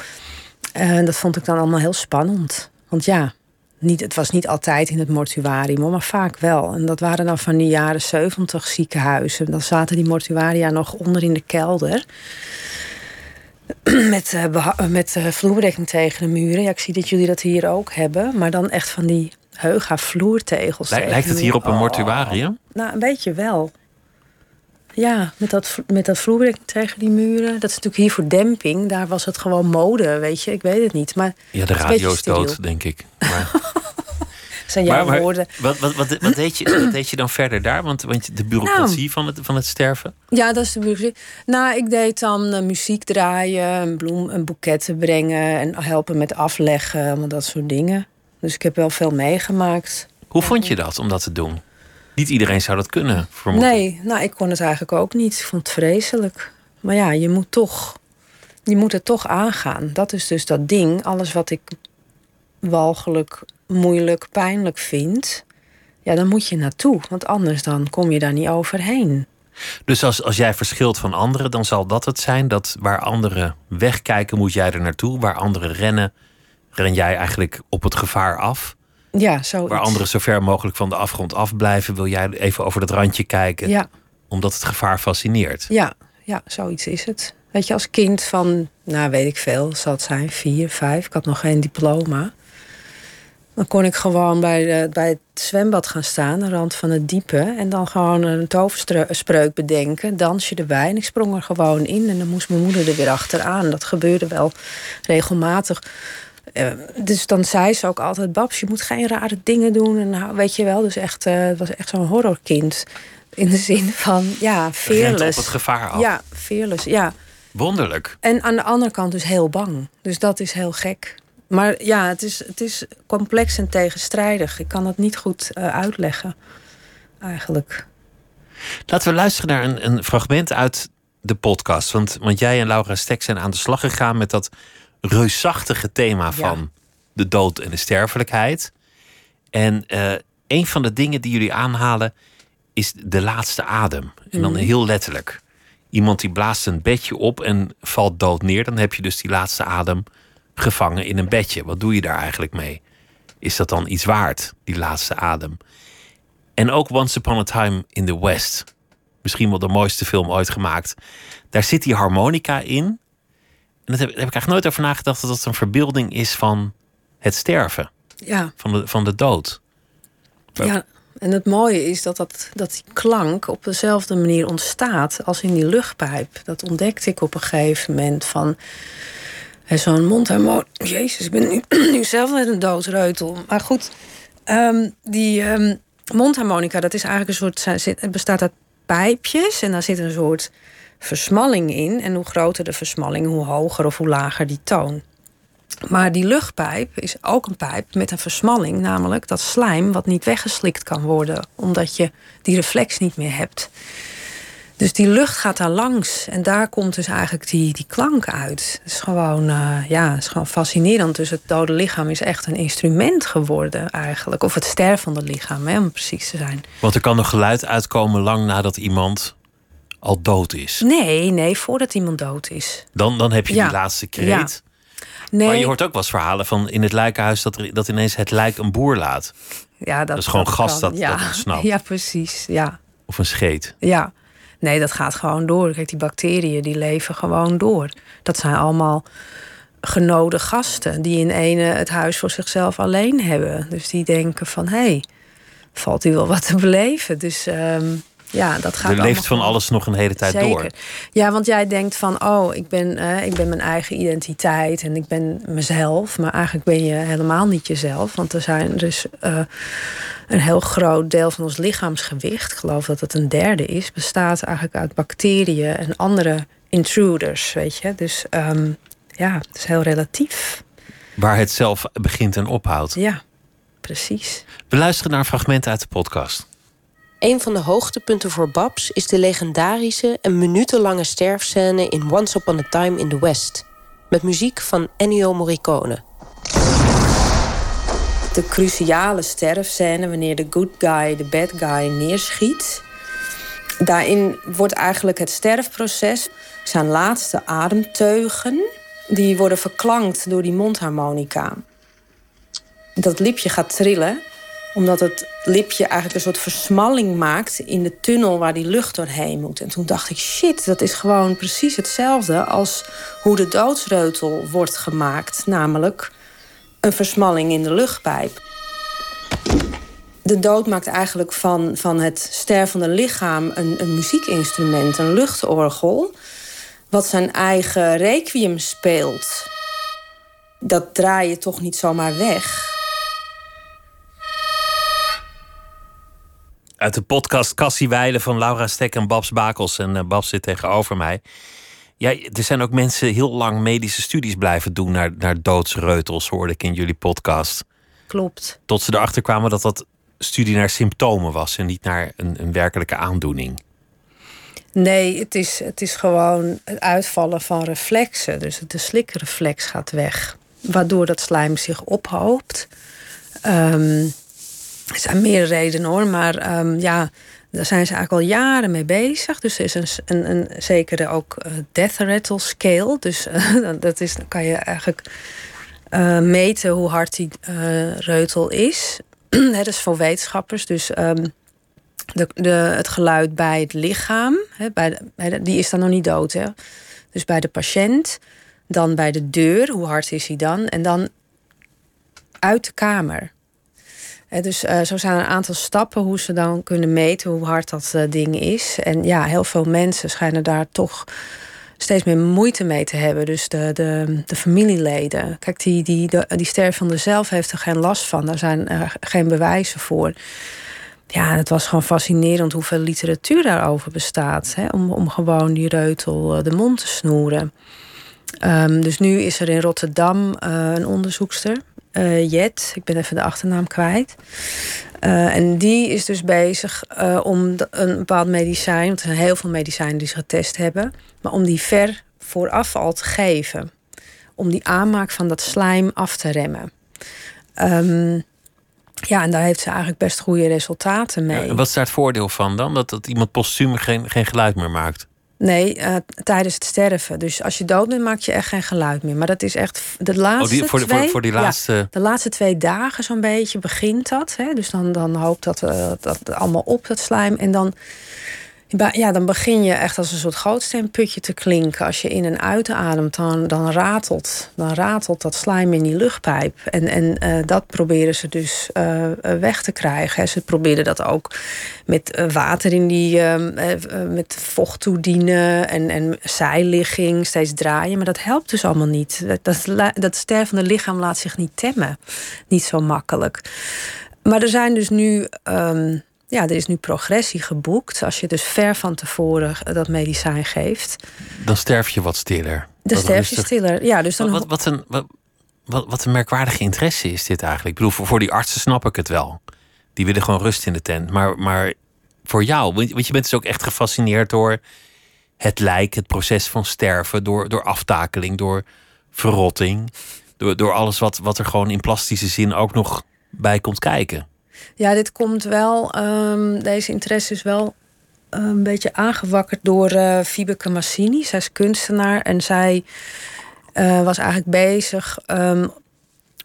En dat vond ik dan allemaal heel spannend. Want ja, niet, het was niet altijd in het mortuarium, maar vaak wel. En dat waren dan van die jaren 70 ziekenhuizen. Dan zaten die mortuaria nog onder in de kelder. (clears throat) Met, eh, beha- met eh, vloerbedekking tegen de muren. Ja, ik zie dat jullie dat hier ook hebben. Maar dan echt van die heuga vloertegels. Lij- Lijkt het hier op een mortuarium? Nou, een beetje wel. Ja, met dat, met dat vloerbedekking tegen die muren. Dat is natuurlijk hier voor demping. Daar was het gewoon mode, weet je. Ik weet het niet. Maar Ja, de radio is dood, denk ik. Maar, (laughs) zijn jouw maar, maar woorden. wat, wat, wat, wat, deed je, (clears throat) wat deed je dan verder daar? Want, want de bureaucratie Nou. van, het, van het sterven? Ja, dat is de bureaucratie. Nou, ik deed dan eh, muziek draaien, een bloem, een boeketten brengen en helpen met afleggen, allemaal dat soort dingen. Dus ik heb wel veel meegemaakt. Hoe vond je dat om dat te doen? Niet iedereen zou dat kunnen, vermoed. Nee, nou, ik kon het eigenlijk ook niet. Ik vond het vreselijk. Maar ja, je moet toch, je moet het toch aangaan. Dat is dus dat ding. Alles wat ik walgelijk, moeilijk, pijnlijk vind, ja, dan moet je naartoe. Want anders dan kom je daar niet overheen. Dus als, als jij verschilt van anderen, dan zal dat het zijn dat waar anderen wegkijken, moet jij er naartoe. Waar anderen rennen, ren jij eigenlijk op het gevaar af. Ja, zoiets. Waar anderen zo ver mogelijk van de afgrond afblijven, wil jij even over dat randje kijken, Ja, omdat het gevaar fascineert. ja, ja, zoiets is het. Weet je, als kind van, nou weet ik veel, zal het zijn, vier, vijf. Ik had nog geen diploma. Dan kon ik gewoon bij, de, bij het zwembad gaan staan, aan de rand van het diepe. En dan gewoon een toverspreuk bedenken, dansje erbij. En ik sprong er gewoon in en dan moest mijn moeder er weer achteraan. Dat gebeurde wel regelmatig. Eh, dus dan zei ze ook altijd: Babs, je moet geen rare dingen doen. En nou, weet je wel, dus echt, eh, het was echt zo'n horrorkind. In de zin van, ja, Rent op fearless. het gevaar af. Ja, fearless, ja. Wonderlijk. En aan de andere kant dus heel bang. Dus dat is heel gek. Maar ja, het is, het is complex en tegenstrijdig. Ik kan het niet goed eh, uitleggen, eigenlijk. Laten we luisteren naar een, een fragment uit de podcast. Want, want jij en Laura Stek zijn aan de slag gegaan met dat reusachtige thema van de dood en de sterfelijkheid. En eh, een van de dingen die jullie aanhalen is de laatste adem. En dan heel letterlijk. Iemand die blaast een bedje op en valt dood neer. Dan heb je dus die laatste adem gevangen in een bedje. Wat doe je daar eigenlijk mee? Is dat dan iets waard, die laatste adem? En ook Once Upon a Time in the West. Misschien wel de mooiste film ooit gemaakt. Daar zit die harmonica in. En dat heb, daar heb ik eigenlijk nooit over nagedacht dat dat een verbeelding is van het sterven, Ja, van de, van de dood. Ja. En het mooie is dat, dat, dat die klank op dezelfde manier ontstaat als in die luchtpijp. Dat ontdekte ik op een gegeven moment van hè, zo'n mondharmonica. Jezus, ik ben nu, (clears throat) nu zelf net een doodreutel. Maar goed, ehm, die ehm, mondharmonica, dat is eigenlijk een soort. Het bestaat uit pijpjes en daar zit een soort versmalling in. En hoe groter de versmalling, hoe hoger of hoe lager die toon. Maar die luchtpijp is ook een pijp met een versmalling, namelijk dat slijm wat niet weggeslikt kan worden, omdat je die reflex niet meer hebt. Dus die lucht gaat daar langs en daar komt dus eigenlijk die, die klank uit. Het is gewoon, uh, ja, is gewoon fascinerend. Dus het dode lichaam is echt een instrument geworden eigenlijk. Of het stervende lichaam, hè, om precies te zijn. Want er kan een geluid uitkomen lang nadat iemand al dood is. Nee, nee, voordat iemand dood is. Dan, dan heb je die laatste kreet. Ja. Nee. Maar je hoort ook wel eens verhalen van in het lijkenhuis dat, er, dat ineens het lijk een boer laat. Ja, dat, dat is gewoon gas dat, ja. dat ontsnapt. (laughs) Ja, precies. Ja. Of een scheet. Ja. Nee, dat gaat gewoon door. Kijk, die bacteriën die leven gewoon door. Dat zijn allemaal genode gasten die in ene het huis voor zichzelf alleen hebben. Dus die denken van hé, hey, valt hier wel wat te beleven. Dus um, ja, dat gaat Er leeft van alles nog een hele tijd Zeker. door. Ja, want jij denkt van, oh, ik ben, uh, ik ben mijn eigen identiteit en ik ben mezelf. Maar eigenlijk ben je helemaal niet jezelf. Want er zijn dus uh, een heel groot deel van ons lichaamsgewicht, ik geloof dat het een derde is, bestaat eigenlijk uit bacteriën en andere intruders, weet je. Dus um, ja, het is heel relatief. Waar het zelf begint en ophoudt. Ja, precies. We luisteren naar een fragment uit de podcast. Een van de hoogtepunten voor Babs is de legendarische en minutenlange sterfscène in Once Upon a Time in the West. Met muziek van Ennio Morricone. De cruciale sterfscène wanneer de good guy de bad guy neerschiet. Daarin wordt eigenlijk het sterfproces, zijn laatste ademteugen, die worden verklankt door die mondharmonica. Dat lipje gaat trillen omdat het lipje eigenlijk een soort versmalling maakt in de tunnel waar die lucht doorheen moet. En toen dacht ik, shit, dat is gewoon precies hetzelfde als hoe de doodsreutel wordt gemaakt. Namelijk een versmalling in de luchtpijp. De dood maakt eigenlijk van, van het stervende lichaam een, een muziekinstrument, een luchtorgel, wat zijn eigen requiem speelt. Dat draai je toch niet zomaar weg. Uit de podcast Cassie Weilen van Laura Stek en Babs Bakels. En uh, Babs zit tegenover mij. Ja, er zijn ook mensen heel lang medische studies blijven doen naar, naar doodsreutels, hoorde ik in jullie podcast. Klopt. Tot ze erachter kwamen dat dat studie naar symptomen was en niet naar een, een werkelijke aandoening. Nee, het is, het is gewoon het uitvallen van reflexen. Dus de slikreflex gaat weg, waardoor dat slijm zich ophoopt. Um, er zijn meer redenen hoor, maar um, ja, daar zijn ze eigenlijk al jaren mee bezig. Dus er is een, een, een zekere ook uh, death rattle scale. Dus (laughs) uh, dat is, dan kan je eigenlijk uh, meten hoe hard die reutel is. (clears throat) dat is voor wetenschappers. Dus um, de, de, het geluid bij het lichaam, hè, bij die is dan nog niet dood. Hè? Dus bij de patiënt, dan bij de deur, hoe hard is hij dan? En dan uit de kamer dus uh, zo zijn er een aantal stappen hoe ze dan kunnen meten hoe hard dat uh, ding is. En ja, heel veel mensen schijnen daar toch steeds meer moeite mee te hebben. Dus de, de, de familieleden. Kijk, die, die, de, die stervende zelf heeft er geen last van. Daar zijn geen bewijzen voor. Ja, het was gewoon fascinerend hoeveel literatuur daarover bestaat. Hè, om, om gewoon die reutel uh, de mond te snoeren. Um, dus nu is er in Rotterdam een onderzoekster uh, Jet, ik ben even de achternaam kwijt. Uh, en die is dus bezig uh, om een bepaald medicijn, want er zijn heel veel medicijnen die ze getest hebben, maar om die ver vooraf al te geven. Om die aanmaak van dat slijm af te remmen. Um, ja, en daar heeft ze eigenlijk best goede resultaten mee. Ja, en wat is daar het voordeel van dan? Dat, dat iemand postuum geen, geen geluid meer maakt? Nee, uh, tijdens het sterven. Dus als je dood bent, maak je echt geen geluid meer. Maar dat is echt de laatste oh, die, voor, twee... Voor, voor die laatste... Ja, de laatste twee dagen zo'n beetje begint dat. Hè? Dus dan, dan hoopt dat, uh, dat allemaal op, dat slijm. En dan ja, dan begin je echt als een soort grootsteenputje te klinken. Als je in en uitademt, dan, dan, ratelt, dan ratelt dat slijm in die luchtpijp. En, en uh, dat proberen ze dus uh, weg te krijgen. Ze proberen dat ook met water in die, uh, met vocht toedienen en, en zijligging, steeds draaien. Maar dat helpt dus allemaal niet. Dat, dat, stervende lichaam laat zich niet temmen. Niet zo makkelijk. Maar er zijn dus nu. Um, ja, er is nu progressie geboekt. Als je dus ver van tevoren dat medicijn geeft. Dan sterf je wat stiller. Dan sterf je stiller. Ja, dus dan... Wat, wat, een, wat, wat, een merkwaardige interesse is dit eigenlijk. Ik bedoel, voor, voor die artsen snap ik het wel. Die willen gewoon rust in de tent. Maar, maar voor jou, want je bent dus ook echt gefascineerd door het lijk, het proces van sterven, door, door aftakeling, door verrotting. Door, door alles wat, wat er gewoon in plastische zin ook nog bij komt kijken. Ja, dit komt wel, ehm, deze interesse is wel een beetje aangewakkerd door uh, Fibeke Massini. Zij is kunstenaar en zij uh, was eigenlijk bezig um,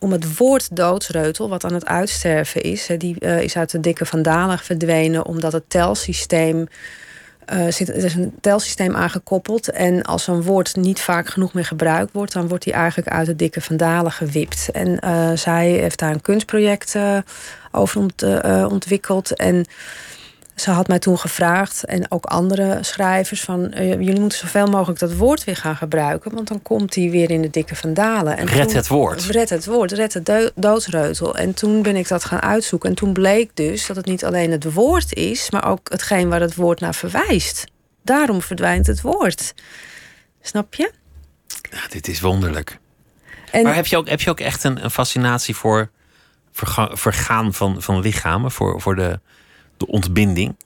om het woord doodsreutel, wat aan het uitsterven is, die is uit de dikke vandalen verdwenen omdat het telsysteem. Uh, zit, er is een telsysteem aangekoppeld. En als een woord niet vaak genoeg meer gebruikt wordt, dan wordt die eigenlijk uit de dikke vandalen gewipt. En uh, zij heeft daar een kunstproject over ont, ontwikkeld. En ze had mij toen gevraagd, en ook andere schrijvers, van uh, jullie moeten zoveel mogelijk dat woord weer gaan gebruiken, want dan komt hij weer in de dikke vandalen. En red het woord. Red het woord, red het doodsreutel. En toen ben ik dat gaan uitzoeken. En toen bleek dus dat het niet alleen het woord is, maar ook hetgeen waar het woord naar verwijst. Daarom verdwijnt het woord. Snap je? Ja, dit is wonderlijk. En, maar heb je ook, heb je ook echt een, een fascinatie voor vergaan van, van lichamen, voor, voor de de ontbinding?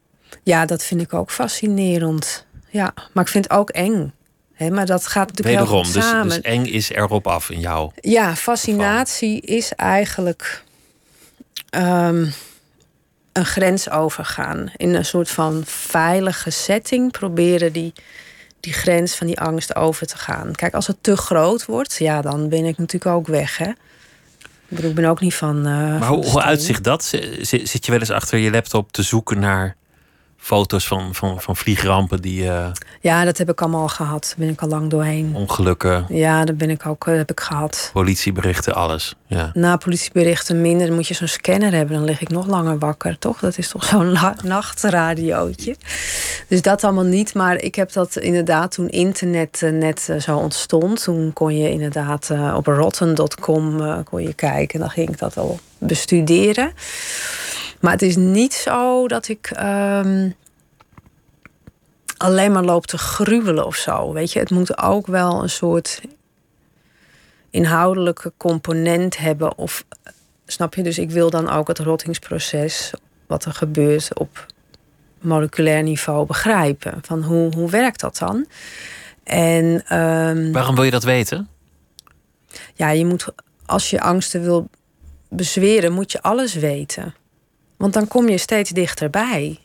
Ja, dat vind ik ook fascinerend. Ja, maar ik vind het ook eng. He, maar dat gaat natuurlijk Wederom, heel dus- samen. Dus, eng is erop af in jou. Ja, fascinatie is eigenlijk um, een grens overgaan. In een soort van veilige setting proberen die, die grens van die angst over te gaan. Kijk, als het te groot wordt, ja, dan ben ik natuurlijk ook weg. Hè? Ik ben ook niet van. Uh, maar hoe, hoe uitzicht dat? Zit je wel eens achter je laptop te zoeken naar foto's van, van, van vliegrampen die. Uh, ja, dat heb ik allemaal gehad. Daar ben ik al lang doorheen. Ongelukken. Ja, dat ben ik ook uh, heb ik gehad. Politieberichten, alles. Ja. Na politieberichten minder. Dan moet je zo'n scanner hebben. Dan lig ik nog langer wakker, toch? Dat is toch zo'n nachtradiootje. Dus dat allemaal niet. Maar ik heb dat inderdaad toen internet uh, net zo ontstond. Toen kon je inderdaad op rotten.com kon je kijken. Dan ging ik dat al bestuderen. Maar het is niet zo dat ik um, alleen maar loop te gruwelen of zo. Weet je, het moet ook wel een soort inhoudelijke component hebben. Of snap je? Dus ik wil dan ook het rottingsproces, wat er gebeurt op moleculair niveau, begrijpen. Van hoe, hoe werkt dat dan? En, um, Waarom wil je dat weten? Ja, je moet, als je angsten wil bezweren, moet je alles weten. Want dan kom je steeds dichterbij.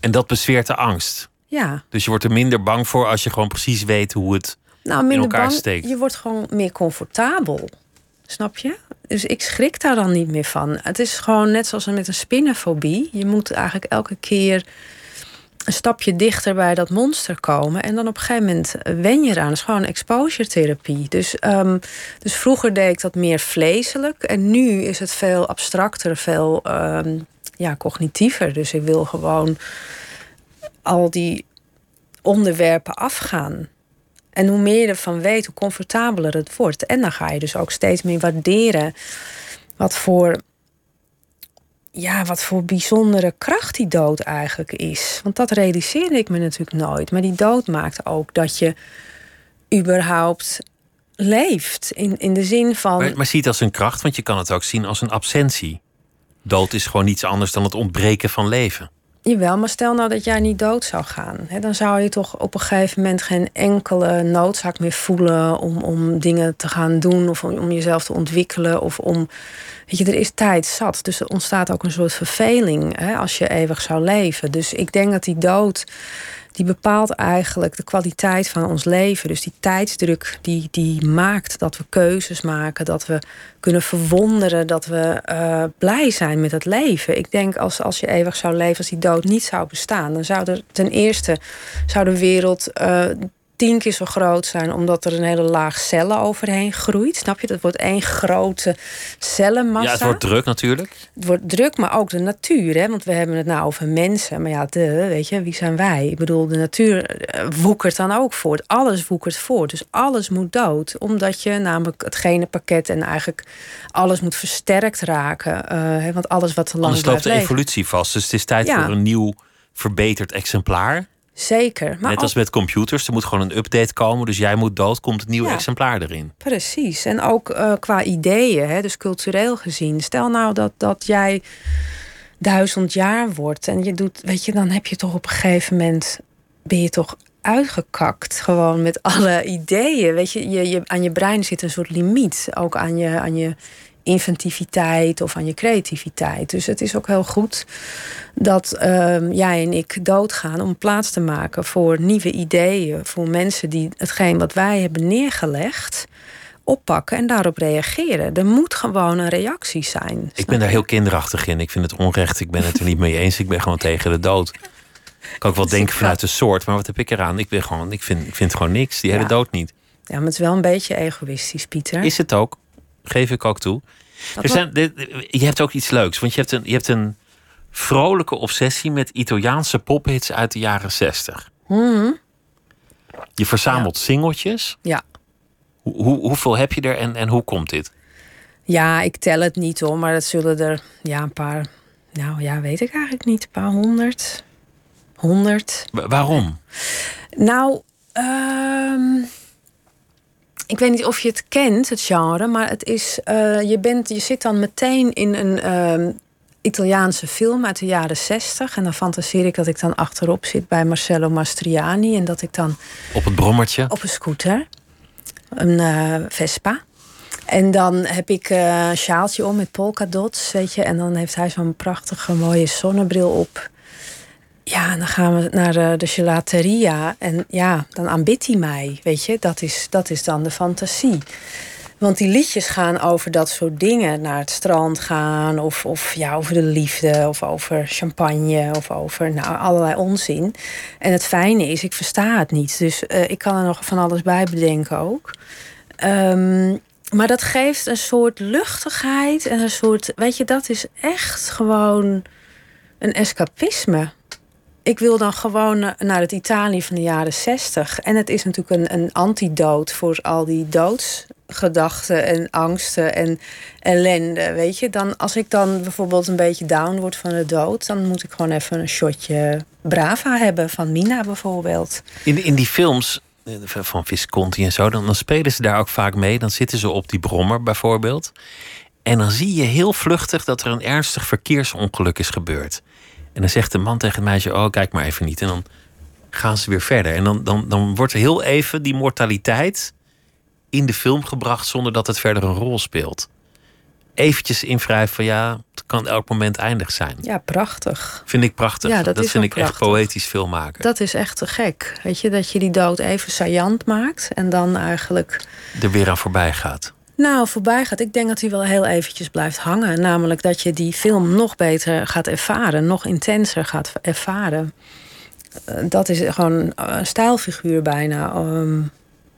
En dat bezweert de angst. Ja. Dus je wordt er minder bang voor als je gewoon precies weet hoe het nou, minder in elkaar bang, steekt. Je wordt gewoon meer comfortabel. Snap je? Dus ik schrik daar dan niet meer van. Het is gewoon net zoals met een spinnenfobie. Je moet eigenlijk elke keer een stapje dichter bij dat monster komen. En dan op een gegeven moment wen je eraan. Het is gewoon exposure therapie. Dus, um, dus vroeger deed ik dat meer vleeselijk. En nu is het veel abstracter, veel um, ja, cognitiever. Dus ik wil gewoon al die onderwerpen afgaan. En hoe meer je ervan weet, hoe comfortabeler het wordt. En dan ga je dus ook steeds meer waarderen wat voor, ja, wat voor bijzondere kracht die dood eigenlijk is. Want dat realiseerde ik me natuurlijk nooit. Maar die dood maakt ook dat je überhaupt leeft. In, in de zin van. Maar, maar zie het als een kracht, want je kan het ook zien als een absentie. Dood is gewoon niets anders dan het ontbreken van leven. Jawel, maar stel nou dat jij niet dood zou gaan. Hè, dan zou je toch op een gegeven moment geen enkele noodzaak meer voelen om, om dingen te gaan doen of om, om jezelf te ontwikkelen. Of om. Weet je, er is tijd zat. Dus er ontstaat ook een soort verveling hè, als je eeuwig zou leven. Dus ik denk dat die dood die bepaalt eigenlijk de kwaliteit van ons leven. Dus die tijdsdruk die, die maakt dat we keuzes maken, dat we kunnen verwonderen, dat we uh, blij zijn met het leven. Ik denk als, als je eeuwig zou leven, als die dood niet zou bestaan, dan zou er ten eerste zou de wereld uh, tien keer zo groot zijn, omdat er een hele laag cellen overheen groeit. Snap je? Dat wordt één grote cellenmassa. Ja, het wordt druk natuurlijk. Het wordt druk, maar ook de natuur. Hè? Want we hebben het nou over mensen. Maar ja, de, weet je, wie zijn wij? Ik bedoel, de natuur woekert dan ook voort. Alles woekert voort. Dus alles moet dood. Omdat je namelijk het genenpakket en eigenlijk alles moet versterkt raken. Uh, want alles wat te lang Anders loopt de evolutie vast. Dus het is tijd ja. voor een nieuw verbeterd exemplaar. Zeker. Maar Net als met computers, er moet gewoon een update komen. Dus jij moet dood, komt het nieuwe exemplaar erin. Precies. En ook uh, qua ideeën, hè, dus cultureel gezien. Stel nou dat, dat jij duizend jaar wordt en je doet, weet je, dan heb je toch op een gegeven moment ben je toch uitgekakt gewoon met alle ideeën. Weet je, je, je aan je brein zit een soort limiet, ook aan je, aan je inventiviteit of aan je creativiteit. Dus het is ook heel goed dat uh, jij en ik doodgaan om plaats te maken voor nieuwe ideeën, voor mensen die hetgeen wat wij hebben neergelegd oppakken en daarop reageren. Er moet gewoon een reactie zijn. Ik ben daar heel kinderachtig in. Ik vind het onrecht. Ik ben het er niet mee eens. Ik ben gewoon tegen de dood. Ik kan ook wel denken vanuit de soort, maar wat heb ik eraan? Ik, ben gewoon, ik, vind, ik vind gewoon niks. Die hele dood niet. Ja, maar het is wel een beetje egoïstisch, Pieter. Is het ook? Geef ik ook toe. Er zijn, je hebt ook iets leuks, want je hebt een, je hebt een vrolijke obsessie met Italiaanse pophits uit de jaren zestig. Mm Je verzamelt singeltjes. Ja. Hoe, hoeveel heb je er en, en hoe komt dit? Ja, ik tel het niet hoor, maar dat zullen er ja, een paar. Nou ja, weet ik eigenlijk niet. Een paar honderd. Honderd. Waarom? Nou, um, ik weet niet of je het kent, het genre, maar het is, uh, je, bent, je zit dan meteen in een um, Italiaanse film uit de jaren zestig. En dan fantaseer ik dat ik dan achterop zit bij Marcello Mastriani. En dat ik dan. Op het brommertje? Op een scooter. Een uh, Vespa. En dan heb ik uh, een sjaaltje om met polkadots, weet je. En dan heeft hij zo'n prachtige mooie zonnebril op. Ja, dan gaan we naar de, de gelateria. En ja, dan aanbidt hij mij. Weet je, dat is, dat is dan de fantasie. Want die liedjes gaan over dat soort dingen. Naar het strand gaan, of, of ja, over de liefde, of over champagne, of over nou, allerlei onzin. En het fijne is, ik versta het niet. Dus uh, ik kan er nog van alles bij bedenken ook. Um, maar dat geeft een soort luchtigheid en een soort. Weet je, dat is echt gewoon een escapisme ik wil dan gewoon naar het Italië van de jaren zestig. En het is natuurlijk een, een antidoot voor al die doodsgedachten en angsten en ellende. Weet je, dan, als ik dan bijvoorbeeld een beetje down word van de dood, dan moet ik gewoon even een shotje Brava hebben van Mina bijvoorbeeld. In, in die films eh, van Visconti en zo, dan, dan spelen ze daar ook vaak mee. Dan zitten ze op die brommer bijvoorbeeld. En dan zie je heel vluchtig dat er een ernstig verkeersongeluk is gebeurd. En dan zegt de man tegen het meisje: Oh, kijk maar even niet. En dan gaan ze weer verder. En dan, dan, dan wordt er heel even die mortaliteit in de film gebracht zonder dat het verder een rol speelt. Eventjes invrijven van ja, het kan elk moment eindig zijn. Ja, prachtig. Vind ik prachtig. Ja, dat, vind ik echt poëtisch filmmaken. Dat is echt te gek. Weet je, dat je die dood even saillant maakt en dan eigenlijk. er weer aan voorbij gaat. Nou, voorbij gaat. Ik denk dat hij wel heel eventjes blijft hangen. Namelijk dat je die film nog beter gaat ervaren, nog intenser gaat ervaren. Eh, dat is gewoon een stijlfiguur bijna. Ehm,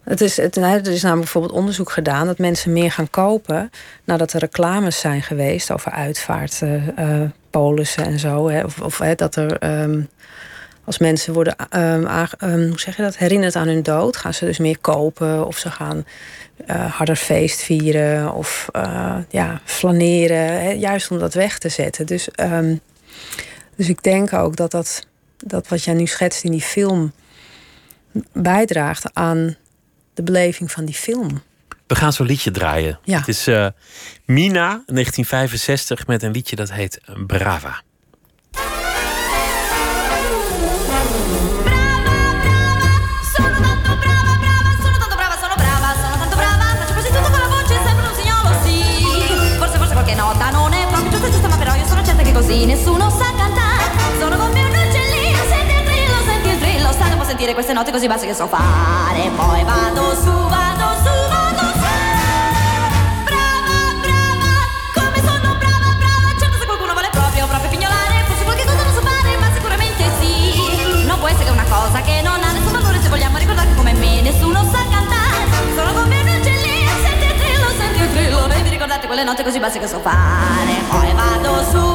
het is, het, er is namelijk bijvoorbeeld onderzoek gedaan dat mensen meer gaan kopen nadat er reclames zijn geweest over uitvaartpolissen uh, en zo. Hè, of, of hè, dat er. Ehm, als mensen worden um, hoe zeg je dat, herinnerd aan hun dood, gaan ze dus meer kopen of ze gaan uh, harder feest vieren of uh, ja, flaneren. Hè, juist om dat weg te zetten. Dus, dus ik denk ook dat, dat dat wat jij nu schetst in die film bijdraagt aan de beleving van die film. We gaan zo'n liedje draaien. Ja. Het is uh, Mina, 1965, met een liedje dat heet Brava. così nessuno sa sentire queste note così basse che so fare. Poi vado su, vado su, vado su. Brava, brava, come sono brava, brava. Certo se qualcuno vuole proprio, proprio pignolare, forse qualche cosa non so fare, ma sicuramente sì. Non può essere che una cosa che non ha nessun valore se vogliamo ricordare che come me nessuno sa cantare. Sono come un uccellino, senti il trillo, senti il trillo. Vi ricordate quelle note così basse che so fare. Poi vado su,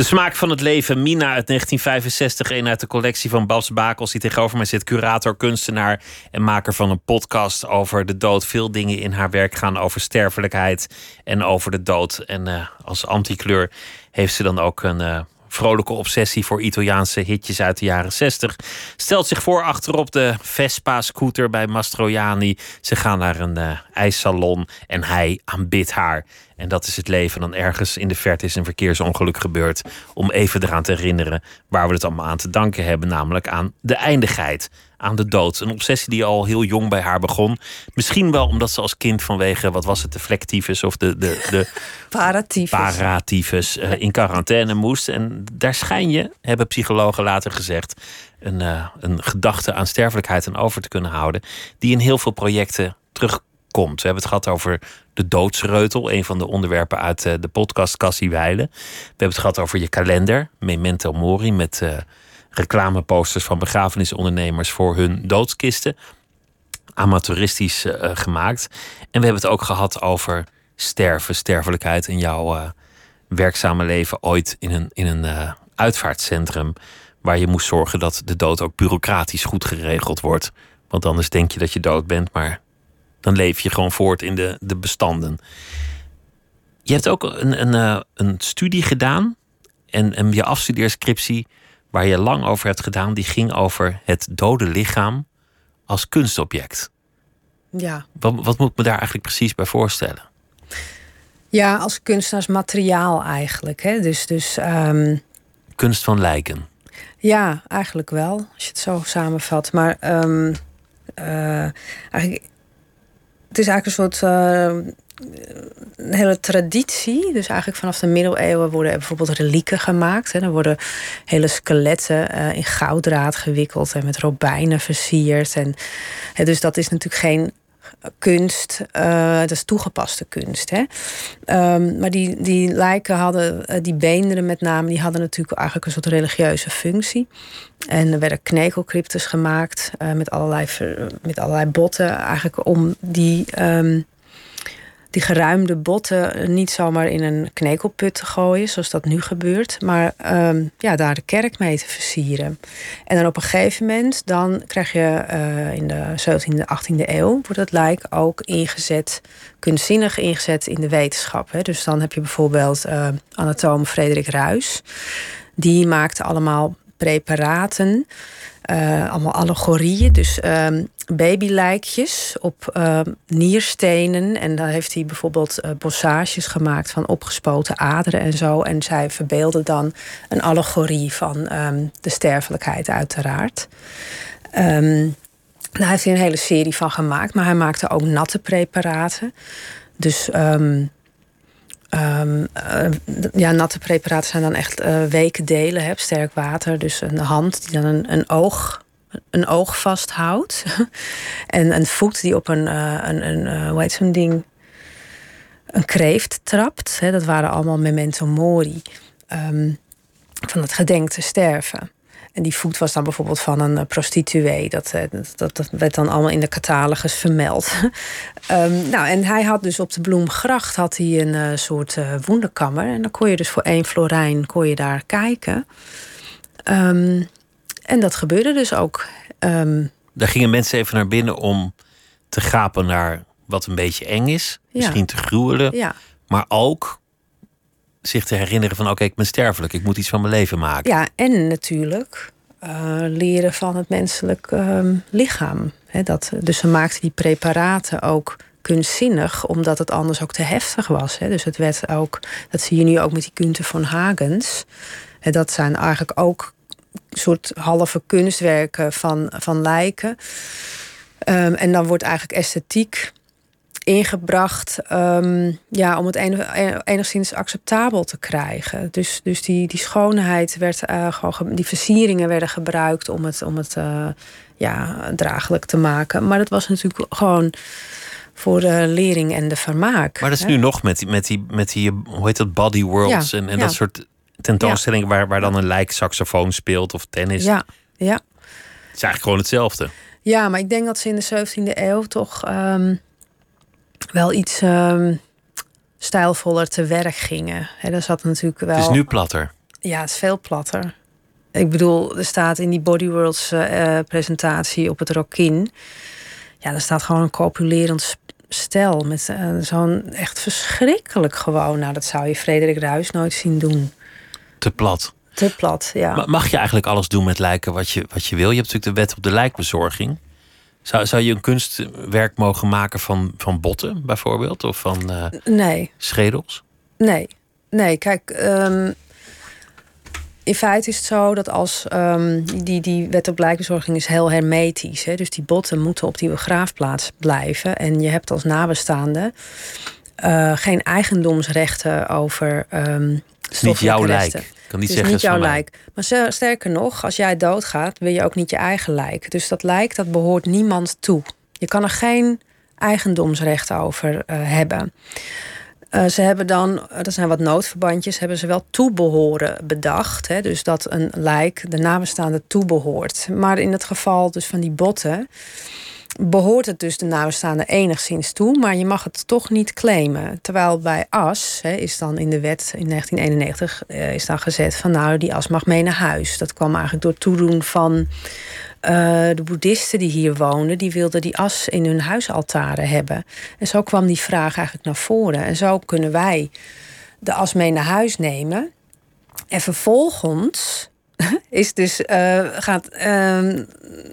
De smaak van het leven, Mina uit 1965. Een uit de collectie van Babs Bakels. Die tegenover mij zit, curator, kunstenaar en maker van een podcast over de dood. Veel dingen in haar werk gaan over sterfelijkheid en over de dood. En eh, als antikleur heeft ze dan ook een eh, vrolijke obsessie voor Italiaanse hitjes uit de jaren 60. Stelt zich voor achterop de Vespa-scooter bij Mastroianni. Ze gaan naar een eh, ijssalon en hij aanbidt haar. En dat is het leven. Dan ergens in de verte is een verkeersongeluk gebeurd. Om even eraan te herinneren waar we het allemaal aan te danken hebben. Namelijk aan de eindigheid. Aan de dood. Een obsessie die al heel jong bij haar begon. Misschien wel omdat ze als kind vanwege, wat was het, de flectivus of de, de, de (laughs) Paratyfus. paratyfus eh, in quarantaine moest. En daar schijn je, hebben psychologen later gezegd, een, eh, een gedachte aan sterfelijkheid en over te kunnen houden. Die in heel veel projecten terugkomt. We hebben het gehad over de doodsreutel, een van de onderwerpen uit eh, de podcast Cassie Weilen. We hebben het gehad over je kalender, Memento Mori, met eh, reclameposters van begrafenisondernemers voor hun doodskisten. Amateuristisch eh, gemaakt. En we hebben het ook gehad over sterven, sterfelijkheid in jouw werkzame leven ooit in een, in een uitvaartcentrum. Waar je moest zorgen dat de dood ook bureaucratisch goed geregeld wordt. Want anders denk je dat je dood bent, maar dan leef je gewoon voort in de, de bestanden. Je hebt ook een, een, eh, een studie gedaan en, en je afstudeerscriptie waar je lang over hebt gedaan, die ging over het dode lichaam als kunstobject. Ja. Wat, wat moet ik me daar eigenlijk precies bij voorstellen? ja, als kunstenaarsmateriaal eigenlijk. Hè? Dus, dus ehm, Kunst van lijken. Ja, eigenlijk wel, als je het zo samenvat. Maar ehm, eh, eigenlijk, het is eigenlijk een soort eh, een hele traditie. Dus eigenlijk vanaf de middeleeuwen worden er bijvoorbeeld relieken gemaakt. Hè. Er worden hele skeletten eh, in gouddraad gewikkeld en met robijnen versierd. En, hè, dus dat is natuurlijk geen kunst, eh, dat is toegepaste kunst. Hè? Ehm, maar die, die lijken hadden, eh, die beenderen met name, die hadden natuurlijk eigenlijk een soort religieuze functie. En er werden knekelcryptes gemaakt eh, met, allerlei, met allerlei botten, eigenlijk om die, ehm, die geruimde botten niet zomaar in een knekelput te gooien, zoals dat nu gebeurt, maar ehm, ja, daar de kerk mee te versieren. En dan op een gegeven moment, dan krijg je eh, in de 17e, 18e eeuw, wordt het lijk ook ingezet, kunstzinnig ingezet in de wetenschap. Hè. Dus dan heb je bijvoorbeeld eh, anatoom Frederik Ruys. Die maakte allemaal preparaten, eh, allemaal allegorieën. Dus ehm, babylijkjes op ehm, nierstenen. En dan heeft hij bijvoorbeeld eh, bossages gemaakt van opgespoten aderen en zo. En zij verbeelden dan een allegorie van ehm, de sterfelijkheid uiteraard. Daar heeft hij een hele serie van gemaakt. Maar hij maakte ook natte preparaten. Dus ehm, eh, ja, natte preparaten zijn dan echt eh weken delen. Hè, sterk water. Dus een hand die dan een, een oog een oog vasthoudt. (laughs) en een voet die op een, eh, een, een hoe heet zo'n ding? Een kreeft trapt. Hè. Dat waren allemaal memento mori. ehm, van het gedenk te sterven. En die voet was dan bijvoorbeeld van een eh, prostituee. Dat, eh, dat, dat, dat werd dan allemaal in de catalogus vermeld. (laughs) Ehm, nou, en hij had dus op de Bloemgracht had hij een eh, soort eh wonderkammer. En dan kon je dus voor één florijn kon je daar kijken. Ehm, en dat gebeurde dus ook. Ehm, Daar gingen mensen even naar binnen om te gapen naar wat een beetje eng is. Ja. Misschien te gruwelen. ja. Maar ook zich te herinneren van... oké, ik ben sterfelijk. Ik moet iets van mijn leven maken. ja, en natuurlijk eh, leren van het menselijk ehm, lichaam. Dat, dus ze maakten die preparaten ook kunstzinnig, omdat het anders ook te heftig was. Dus het werd ook, dat zie je nu ook met die Kunte van Hagens. Dat zijn eigenlijk ook soort halve kunstwerken van, van lijken. Ehm, en dan wordt eigenlijk esthetiek ingebracht ehm, ja, om het enig- enigszins acceptabel te krijgen. Dus, dus die, die schoonheid werd eh, gewoon, ge- die versieringen werden gebruikt om het, om het eh, ja, draaglijk te maken. Maar dat was natuurlijk gewoon voor de lering en de vermaak. Maar dat is hè. nu nog met die, met die, met die hoe heet dat, body worlds Ja, en, en ja. dat soort tentoonstellingen waar, waar dan een lijk saxofoon speelt of tennis. Ja, ja. Het is eigenlijk gewoon hetzelfde. Ja, maar ik denk dat ze in de 17e eeuw toch ehm, wel iets ehm, stijlvoller te werk gingen. Hè, daar zat natuurlijk wel. Het is nu platter. Ja, het is veel platter. Ik bedoel, er staat in die Body Worlds eh, presentatie op het Rokin. Ja, er staat gewoon een copulerend stel met eh, zo'n echt verschrikkelijk gewoon. Nou, dat zou je Frederik Ruis nooit zien doen. Te plat. Te plat, ja. Ma- Mag je eigenlijk alles doen met lijken wat je, wat je wil? Je hebt natuurlijk de wet op de lijkbezorging. Zou, zou je een kunstwerk mogen maken van, van botten, bijvoorbeeld? Of van eh, Nee, schedels? nee, nee. Kijk, ehm, in feite is het zo dat als ehm, die, die wet op lijkbezorging is heel hermetisch. Hè? Dus die botten moeten op die begraafplaats blijven. En je hebt als nabestaande eh, geen eigendomsrechten over is niet jouw resten. lijk. Kan niet Het is zeggen niet jouw lijk. Maar sterker nog, als jij doodgaat, wil je ook niet je eigen lijk. Dus dat lijk, dat behoort niemand toe. Je kan er geen eigendomsrecht over eh, hebben. Eh, ze hebben dan, eh, er zijn wat noodverbandjes, hebben ze wel toebehoren bedacht. Hè? Dus dat een lijk de nabestaande toebehoort. Maar in het geval dus van die botten behoort het dus de nabestaande enigszins toe, maar je mag het toch niet claimen. Terwijl bij as is dan in de wet in 1991 eh, is dan gezet van nou die as mag mee naar huis. Dat kwam eigenlijk door toedoen van eh, de boeddhisten die hier woonden, die wilden die as in hun huisaltaren hebben. En zo kwam die vraag eigenlijk naar voren. En zo kunnen wij de as mee naar huis nemen. En vervolgens is dus, eh, gaat, ehm,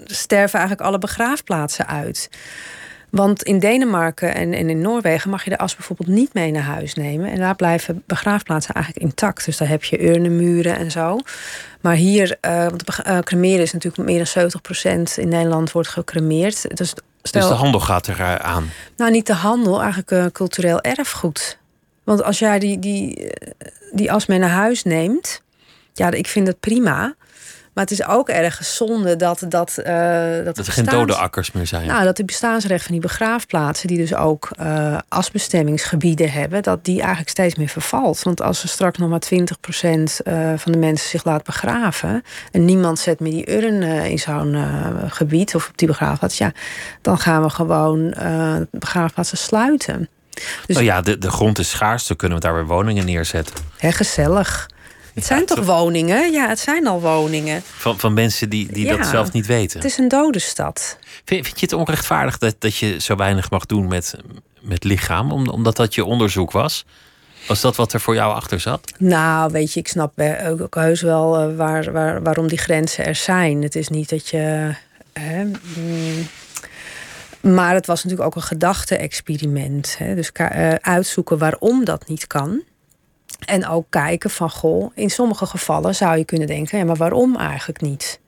sterven eigenlijk alle begraafplaatsen uit. Want in Denemarken en, en in Noorwegen mag je de as bijvoorbeeld niet mee naar huis nemen. En daar blijven begraafplaatsen eigenlijk intact. Dus daar heb je urnenmuren en zo. Maar hier, eh, want eh, cremeren is natuurlijk meer dan 70% in Nederland wordt gecremeerd. Dus, stel, Dus de handel gaat er aan. nou, niet de handel, eigenlijk cultureel erfgoed. Want als jij die, die, die as mee naar huis neemt, ja, ik vind dat prima. Maar het is ook ergens zonde dat, dat, eh, dat, Dat er geen dode akkers meer zijn. nou, dat de bestaansrecht van die begraafplaatsen, die dus ook eh asbestemmingsgebieden hebben, dat die eigenlijk steeds meer vervalt. Want als er straks nog maar 20% eh, van de mensen zich laat begraven en niemand zet meer die urn in zo'n gebied of op die begraafplaats, ja, dan gaan we gewoon begraafplaatsen sluiten. Dus oh ja, de, de grond is schaars, dan kunnen we daar weer woningen neerzetten. hè, gezellig. Het zijn toch woningen? Ja, het zijn al woningen. Van, van mensen die, die Ja, dat zelf niet weten. Het is een dode stad. Vind, vind je het onrechtvaardig dat, dat je zo weinig mag doen met, met lichaam? Om- omdat dat je onderzoek was? Was dat wat er voor jou achter zat? Nou, weet je, ik snap ook, heus wel eh, waar, waar, waarom die grenzen er zijn. Het is niet dat je. Hè, mm, maar het was natuurlijk ook een gedachte-experiment. Dus eh, uitzoeken waarom dat niet kan. En ook kijken van, goh, in sommige gevallen zou je kunnen denken, ja, maar waarom eigenlijk niet?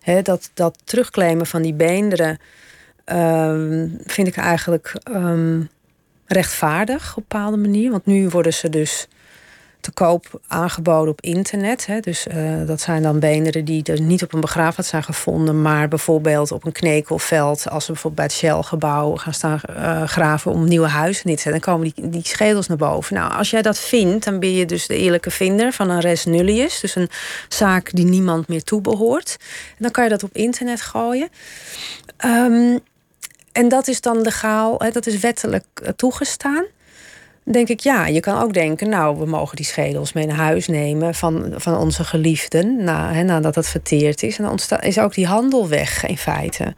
Hè, dat, dat terugclaimen van die beenderen ehm, vind ik eigenlijk ehm, rechtvaardig op een bepaalde manier. Want nu worden ze dus te koop aangeboden op internet. Hè. Dus eh, dat zijn dan beenderen die er niet op een begraafplaats zijn gevonden, maar bijvoorbeeld op een knekelveld, als ze bijvoorbeeld bij het Shell-gebouw gaan staan eh, graven om nieuwe huizen neer te zetten, dan komen die, die schedels naar boven. Nou, als jij dat vindt, dan ben je dus de eerlijke vinder van een res nullius, dus een zaak die niemand meer toebehoort. En dan kan je dat op internet gooien. Ehm, en dat is dan legaal, hè, dat is wettelijk eh, toegestaan denk ik, ja, je kan ook denken, nou, we mogen die schedels mee naar huis nemen van, van onze geliefden, na, nadat het verteerd is. En dan is ook die handel weg, in feite.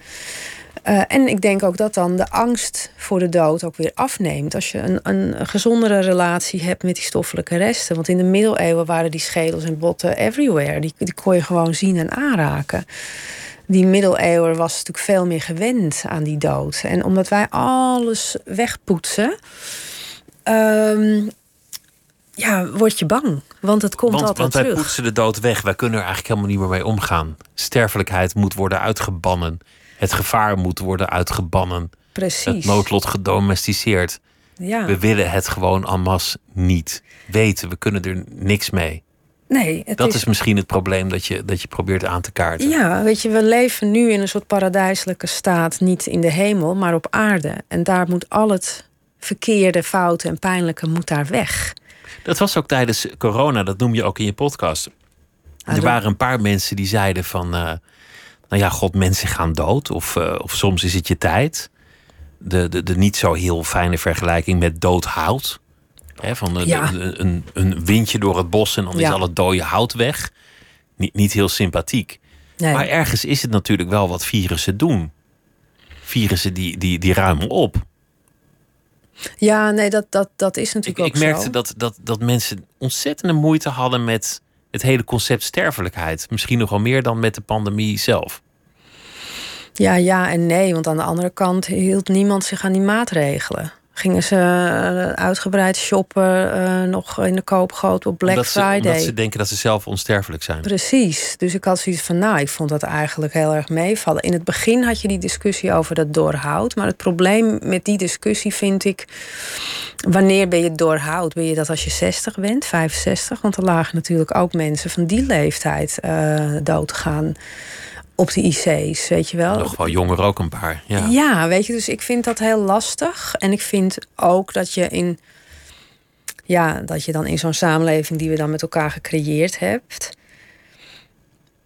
Eh, en ik denk ook dat dan de angst voor de dood ook weer afneemt. Als je een, een gezondere relatie hebt met die stoffelijke resten. Want in de middeleeuwen waren die schedels en botten everywhere. Die, die kon je gewoon zien en aanraken. Die middeleeuwen was natuurlijk veel meer gewend aan die dood. En omdat wij alles wegpoetsen Ehm, ja, word je bang. Want het komt Want, altijd want wij terug. poetsen de dood weg. Wij kunnen er eigenlijk helemaal niet meer mee omgaan. Sterfelijkheid moet worden uitgebannen. Het gevaar moet worden uitgebannen. Precies. Het noodlot gedomesticeerd. ja. We willen het gewoon en masse niet weten. We kunnen er niks mee. Nee, Dat is, is misschien het probleem dat je, dat je probeert aan te kaarten. Ja, weet je, we leven nu in een soort paradijselijke staat. Niet in de hemel, maar op aarde. En daar moet al het verkeerde, foute en pijnlijke moet daar weg. Dat was ook tijdens corona, dat noem je ook in je podcast. Ah, er waren een paar mensen die zeiden van... eh, nou ja, god, mensen gaan dood. Of, eh, of soms is het je tijd. De, de, de niet zo heel fijne vergelijking met dood hout. Hè, van de- Ja. de- een, een windje door het bos en dan is al het dode hout weg. Niet, niet heel sympathiek. Nee. Maar ergens is het natuurlijk wel wat virussen doen. Virussen die, die, die ruimen op. Ja, nee, dat, dat, dat is Ik, natuurlijk ik ook merkte zo. dat, dat, dat mensen ontzettende moeite hadden met het hele concept sterfelijkheid. Misschien nog wel meer dan met de pandemie zelf. Ja, ja en nee, want aan de andere kant hield niemand zich aan die maatregelen. Gingen ze eh, uitgebreid shoppen, eh, nog in de koopgoot op Black omdat, ze, Friday. omdat ze denken dat ze zelf onsterfelijk zijn. Precies. Dus ik had zoiets van, nou, ik vond dat eigenlijk heel erg meevallen. In het begin had je die discussie over dat doorhoud. Maar het probleem met die discussie vind ik... wanneer ben je doorhoud? Ben je dat als je 60 bent, 65? Want er lagen natuurlijk ook mensen van die leeftijd eh doodgaan op de IC's, weet je wel. Nog wel jonger ook een paar. Ja. Ja, weet je, dus ik vind dat heel lastig. En ik vind ook dat je in. Ja, dat je dan in zo'n samenleving die we dan met elkaar gecreëerd hebt.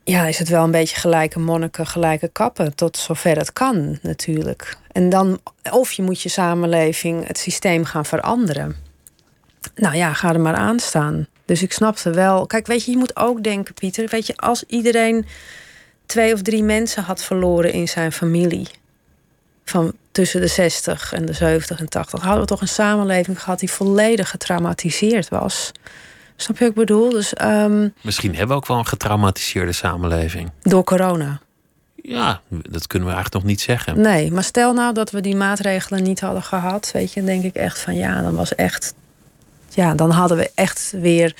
Ja, is het wel een beetje gelijke monniken, gelijke kappen. Tot zover het kan, natuurlijk. En dan, of je moet je samenleving, het systeem gaan veranderen. Nou ja, ga er maar aan staan. Dus ik snapte wel. Kijk, weet je, je moet ook denken, Pieter. Weet je, als iedereen twee of drie mensen had verloren in zijn familie. Van tussen de 60 en de 70 en 80. Hadden we toch een samenleving gehad die volledig getraumatiseerd was. Snap je wat ik bedoel? Dus ehm, Misschien hebben we ook wel een getraumatiseerde samenleving. door corona. Ja, dat kunnen we eigenlijk nog niet zeggen. Nee, maar stel nou dat we die maatregelen niet hadden gehad. Weet je, dan denk ik echt van ja, dan was echt. Ja, dan hadden we echt weer.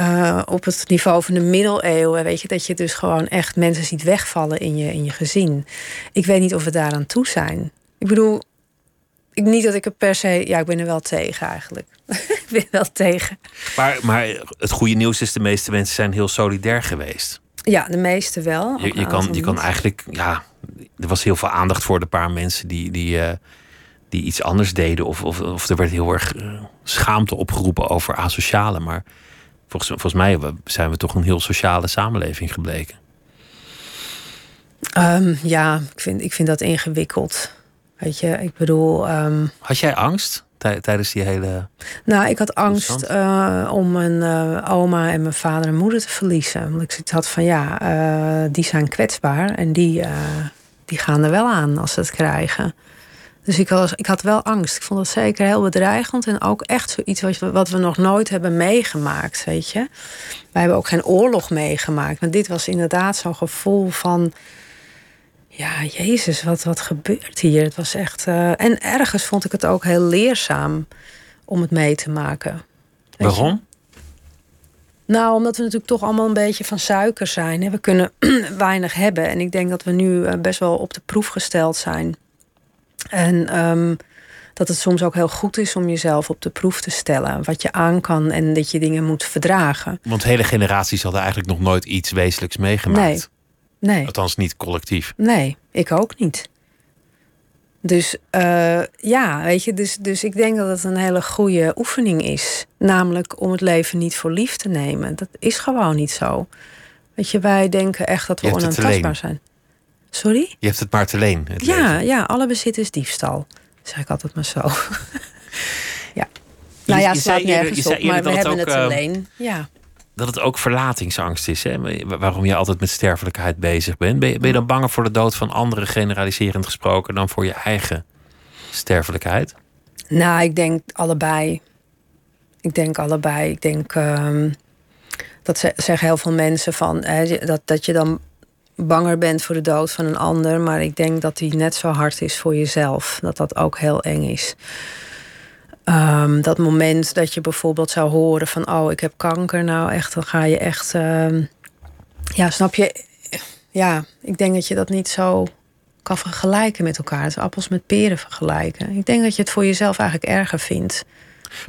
Eh, op het niveau van de middeleeuwen, weet je, dat je dus gewoon echt mensen ziet wegvallen in je, in je gezin. Ik weet niet of we daaraan toe zijn. Ik bedoel, ik, niet dat ik er per se. Ja, ik ben er wel tegen eigenlijk. (laughs) ik ben wel tegen. Maar, maar het goede nieuws is, de meeste mensen zijn heel solidair geweest. Ja, de meeste wel. Je, kan, je kan eigenlijk, ja, er was heel veel aandacht voor de paar mensen die, die, eh, die iets anders deden. Of, of, of er werd heel erg eh, schaamte opgeroepen over asociale. Maar volgens, volgens mij zijn we toch een heel sociale samenleving gebleken. Ehm, ja, ik vind, ik vind dat ingewikkeld. Weet je, ik bedoel. ehm, Had jij angst tij- tijdens die hele. Nou, ik had angst eh, om mijn eh, oma en mijn vader en moeder te verliezen. Want ik zoiets had van ja, eh, die zijn kwetsbaar en die, die gaan er wel aan als ze het krijgen. Dus ik, was, ik had wel angst. Ik vond dat zeker heel bedreigend. En ook echt zoiets wat, we- wat we nog nooit hebben meegemaakt, weet je. Wij hebben ook geen oorlog meegemaakt. Maar dit was inderdaad zo'n gevoel van... Ja, jezus, wat, wat gebeurt hier? Het was echt... eh, en ergens vond ik het ook heel leerzaam om het mee te maken. Waarom? Nou, omdat we natuurlijk toch allemaal een beetje van suiker zijn. hè. We kunnen (clears throat) weinig hebben. En ik denk dat we nu eh, best wel op de proef gesteld zijn. En ehm, dat het soms ook heel goed is om jezelf op de proef te stellen. Wat je aan kan en dat je dingen moet verdragen. Want hele generaties hadden eigenlijk nog nooit iets wezenlijks meegemaakt. Nee, Althans, niet collectief. nee, ik ook niet. Dus eh, ja, weet je, dus, dus ik denk dat het een hele goede oefening is. Namelijk om het leven niet voor lief te nemen. Dat is gewoon niet zo. Weet je, wij denken echt dat we onaantastbaar zijn. Sorry? Je hebt het maar te leen. het Ja, leven. ja, alle bezit is diefstal. Zeg ik altijd maar zo. (laughs) ja. Nou ja, je zei eerder- nergens je op, maar eerder we dat hebben het ook, alleen. Ja. Dat het ook verlatingsangst is. Hè? Wa- Waarom je altijd met sterfelijkheid bezig bent. Ben je, ben je dan banger voor de dood van anderen, generaliserend gesproken, dan voor je eigen sterfelijkheid? Nou, ik denk allebei. Ik denk allebei. Ik denk ehm, dat ze- zeggen heel veel mensen van hè, dat, dat je dan banger bent voor de dood van een ander, maar ik denk dat die net zo hard is voor jezelf. Dat dat ook heel eng is. Ehm, dat moment dat je bijvoorbeeld zou horen van oh, ik heb kanker, nou echt, dan ga je echt. ehm, ja, snap je? Ja, ik denk dat je dat niet zo kan vergelijken met elkaar. Is appels met peren vergelijken. Ik denk dat je het voor jezelf eigenlijk erger vindt.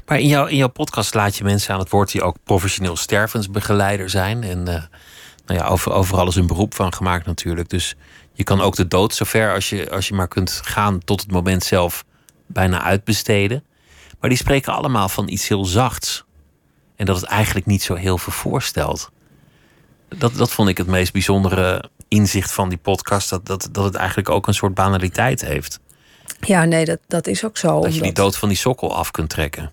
Maar in, jouw in jouw podcast laat je mensen aan het woord die ook professioneel stervensbegeleider zijn. En eh, nou ja, over, overal is een beroep van gemaakt natuurlijk. Dus je kan ook de dood zover als je, als je maar kunt gaan tot het moment zelf bijna uitbesteden. Maar die spreken allemaal van iets heel zachts. En dat het eigenlijk niet zo heel veel voorstelt. Dat, dat vond ik het meest bijzondere inzicht van die podcast. Dat, dat, dat het eigenlijk ook een soort banaliteit heeft. Ja, nee, dat, dat is ook zo. Dat je die dood van die sokkel af kunt trekken.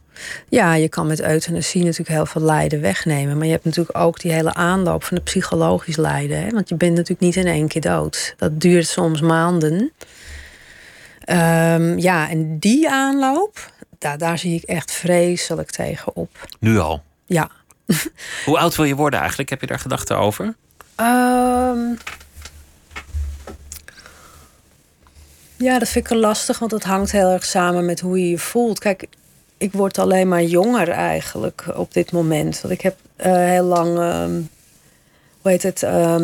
Ja, je kan met euthanasie natuurlijk heel veel lijden wegnemen. Maar je hebt natuurlijk ook die hele aanloop van het psychologisch lijden. Hè? Want je bent natuurlijk niet in één keer dood. Dat duurt soms maanden. Ehm, ja, en die aanloop, daar, daar zie ik echt vreselijk tegen op. Nu al. Ja. (laughs) Hoe oud wil je worden eigenlijk? Heb je daar gedachten over? Ehm, ja, dat vind ik wel lastig, want dat hangt heel erg samen met hoe je je voelt. Kijk, ik word alleen maar jonger eigenlijk op dit moment. Want ik heb eh, heel lang, ehm, hoe heet het, ehm,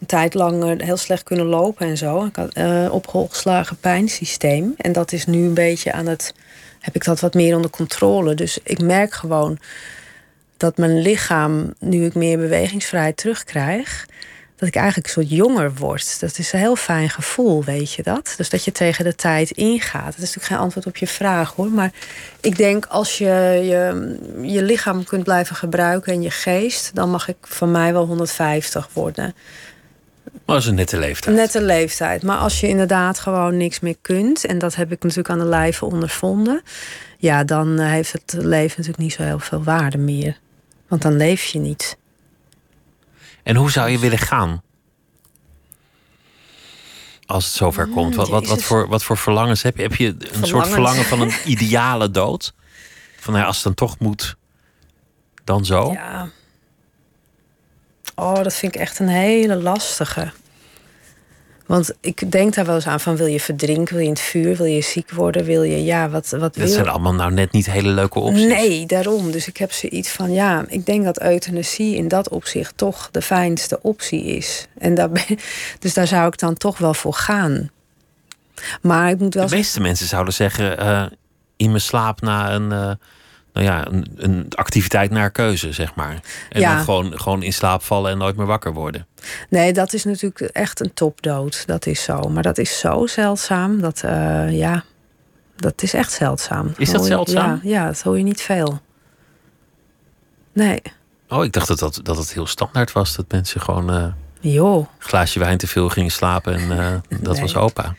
een tijd lang eh, heel slecht kunnen lopen en zo. Ik had uh, opgeslagen pijnsysteem. En dat is nu een beetje aan het, heb ik dat wat meer onder controle. Dus ik merk gewoon dat mijn lichaam, nu ik meer bewegingsvrijheid terugkrijg, dat ik eigenlijk een soort jonger word. Dat is een heel fijn gevoel, weet je dat? Dus dat je tegen de tijd ingaat. Dat is natuurlijk geen antwoord op je vraag hoor. Maar ik denk als je je, je lichaam kunt blijven gebruiken en je geest, dan mag ik van mij wel 150 worden. Maar dat is een nette leeftijd. Nette leeftijd. Maar als je inderdaad gewoon niks meer kunt, en dat heb ik natuurlijk aan de lijve ondervonden, ja, dan eh, heeft het leven natuurlijk niet zo heel veel waarde meer. Want dan leef je niet. En hoe zou je willen gaan? Als het zover komt. Wat, wat, wat, Jezus. voor, wat voor verlangens heb je? Heb je een soort verlangen van een (laughs) ideale dood? Van nou ja, als het dan toch moet, dan zo? Ja. Oh, dat vind ik echt een hele lastige. Want ik denk daar wel eens aan van wil je verdrinken, wil je in het vuur, wil je ziek worden, wil je ja, wat wat wil Dat zijn allemaal nou net niet hele leuke opties. Nee, daarom. Dus ik heb zoiets van ja, ik denk dat euthanasie in dat opzicht toch de fijnste optie is. En daar ben, (laughs) dus daar zou ik dan toch wel voor gaan. Maar ik moet wel De meeste mensen zouden zeggen eh, in mijn slaap na een, eh, nou ja, een, een activiteit naar keuze, zeg maar. En Ja. dan gewoon, gewoon in slaap vallen en nooit meer wakker worden. Nee, dat is natuurlijk echt een topdood. Dat is zo. Maar dat is zo zeldzaam. Dat, eh, ja, dat is echt zeldzaam. Is dat zeldzaam? Ja, ja, dat hoor je niet veel. Nee, Oh, ik dacht dat, dat, dat het heel standaard was. Dat mensen gewoon eh, joh. een glaasje wijn te veel gingen slapen. En eh, dat (laughs) Nee. was opa.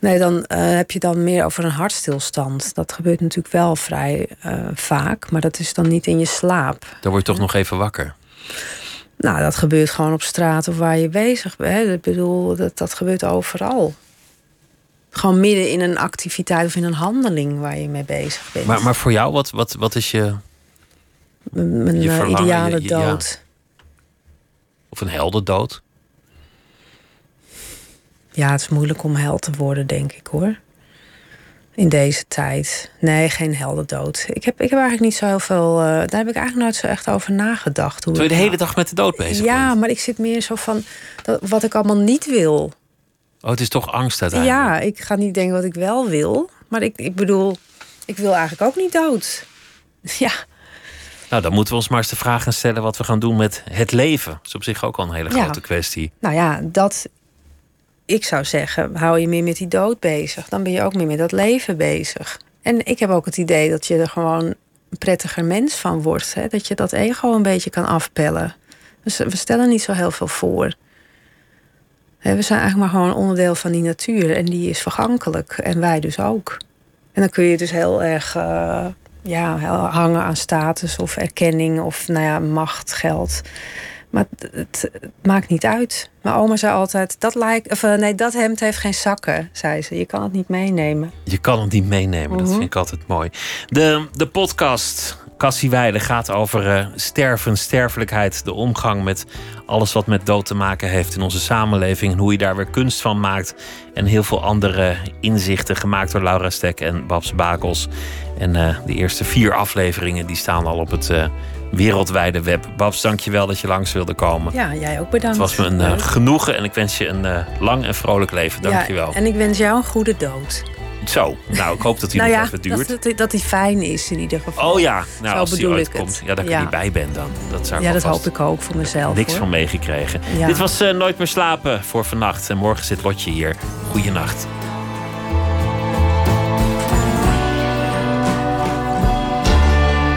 Nee, dan eh, heb je dan meer over een hartstilstand. Dat gebeurt natuurlijk wel vrij eh, vaak. Maar dat is dan niet in je slaap. Dan word je toch nog even wakker. Nou, dat gebeurt gewoon op straat of waar je bezig bent. Ik bedoel, dat, dat gebeurt overal. Gewoon midden in een activiteit of in een handeling waar je mee bezig bent. Maar, maar voor jou, wat, wat, wat is je... Mijn, mijn, je eh, ideale je- je- ja. dood. Of een heldendood? Ja, het is moeilijk om held te worden, denk ik hoor. In deze tijd. Nee, geen heldendood. Ik heb, ik heb eigenlijk niet zo heel veel. eh, daar heb ik eigenlijk nooit zo echt over nagedacht. Hoe je de hele nou- dag met de dood bezig Ja, bent. maar ik zit meer zo van. Dat, wat ik allemaal niet wil. Oh, het is toch angst uiteindelijk. Ja, ik ga niet denken wat ik wel wil. Maar ik, ik bedoel, ik wil eigenlijk ook niet dood. (laughs) Ja, Nou, dan moeten we ons maar eens de vraag gaan stellen wat we gaan doen met het leven. Dat is op zich ook al een hele Ja. grote kwestie. nou ja, dat. Ik zou zeggen, hou je meer met die dood bezig. Dan ben je ook meer met dat leven bezig. En ik heb ook het idee dat je er gewoon een prettiger mens van wordt. Hè? Dat je dat ego een beetje kan afpellen. We stellen niet zo heel veel voor. We zijn eigenlijk maar gewoon onderdeel van die natuur. En die is vergankelijk. En wij dus ook. En dan kun je dus heel erg eh, ja, hangen aan status of erkenning of nou ja, macht, geld. Maar het, het, het maakt niet uit. Mijn oma zei altijd: dat, lijkt, of, eh, nee, dat hemd heeft geen zakken, zei ze. Je kan het niet meenemen. Je kan het niet meenemen, dat Mhm. vind ik altijd mooi. De, de podcast Cassie Weide gaat over eh, sterven, sterfelijkheid, de omgang met alles wat met dood te maken heeft in onze samenleving en hoe je daar weer kunst van maakt. En heel veel andere inzichten gemaakt door Laura Stek en Babs Bakels. En eh, de eerste vier afleveringen die staan al op het wereldwijde web. Babs, dankjewel dat je langs wilde komen. Ja, jij ook bedankt. Het was me een uh, genoegen en ik wens je een eh, lang en vrolijk leven. Dankjewel. Ja, en ik wens jou een goede dood. Zo, nou, ik hoop dat hij nou nog even duurt. Dat, dat, dat, die fijn is in ieder geval. Oh ja, nou, als hij ooit komt. Ja, dat ik ja. er niet bij ben dan. Dat zou ik ja, dat hoop ik ook voor mezelf. Niks van meegekregen. Dit was eh, Nooit meer slapen voor vannacht. En morgen zit Lotje hier. Goeienacht.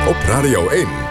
Op Radio 1.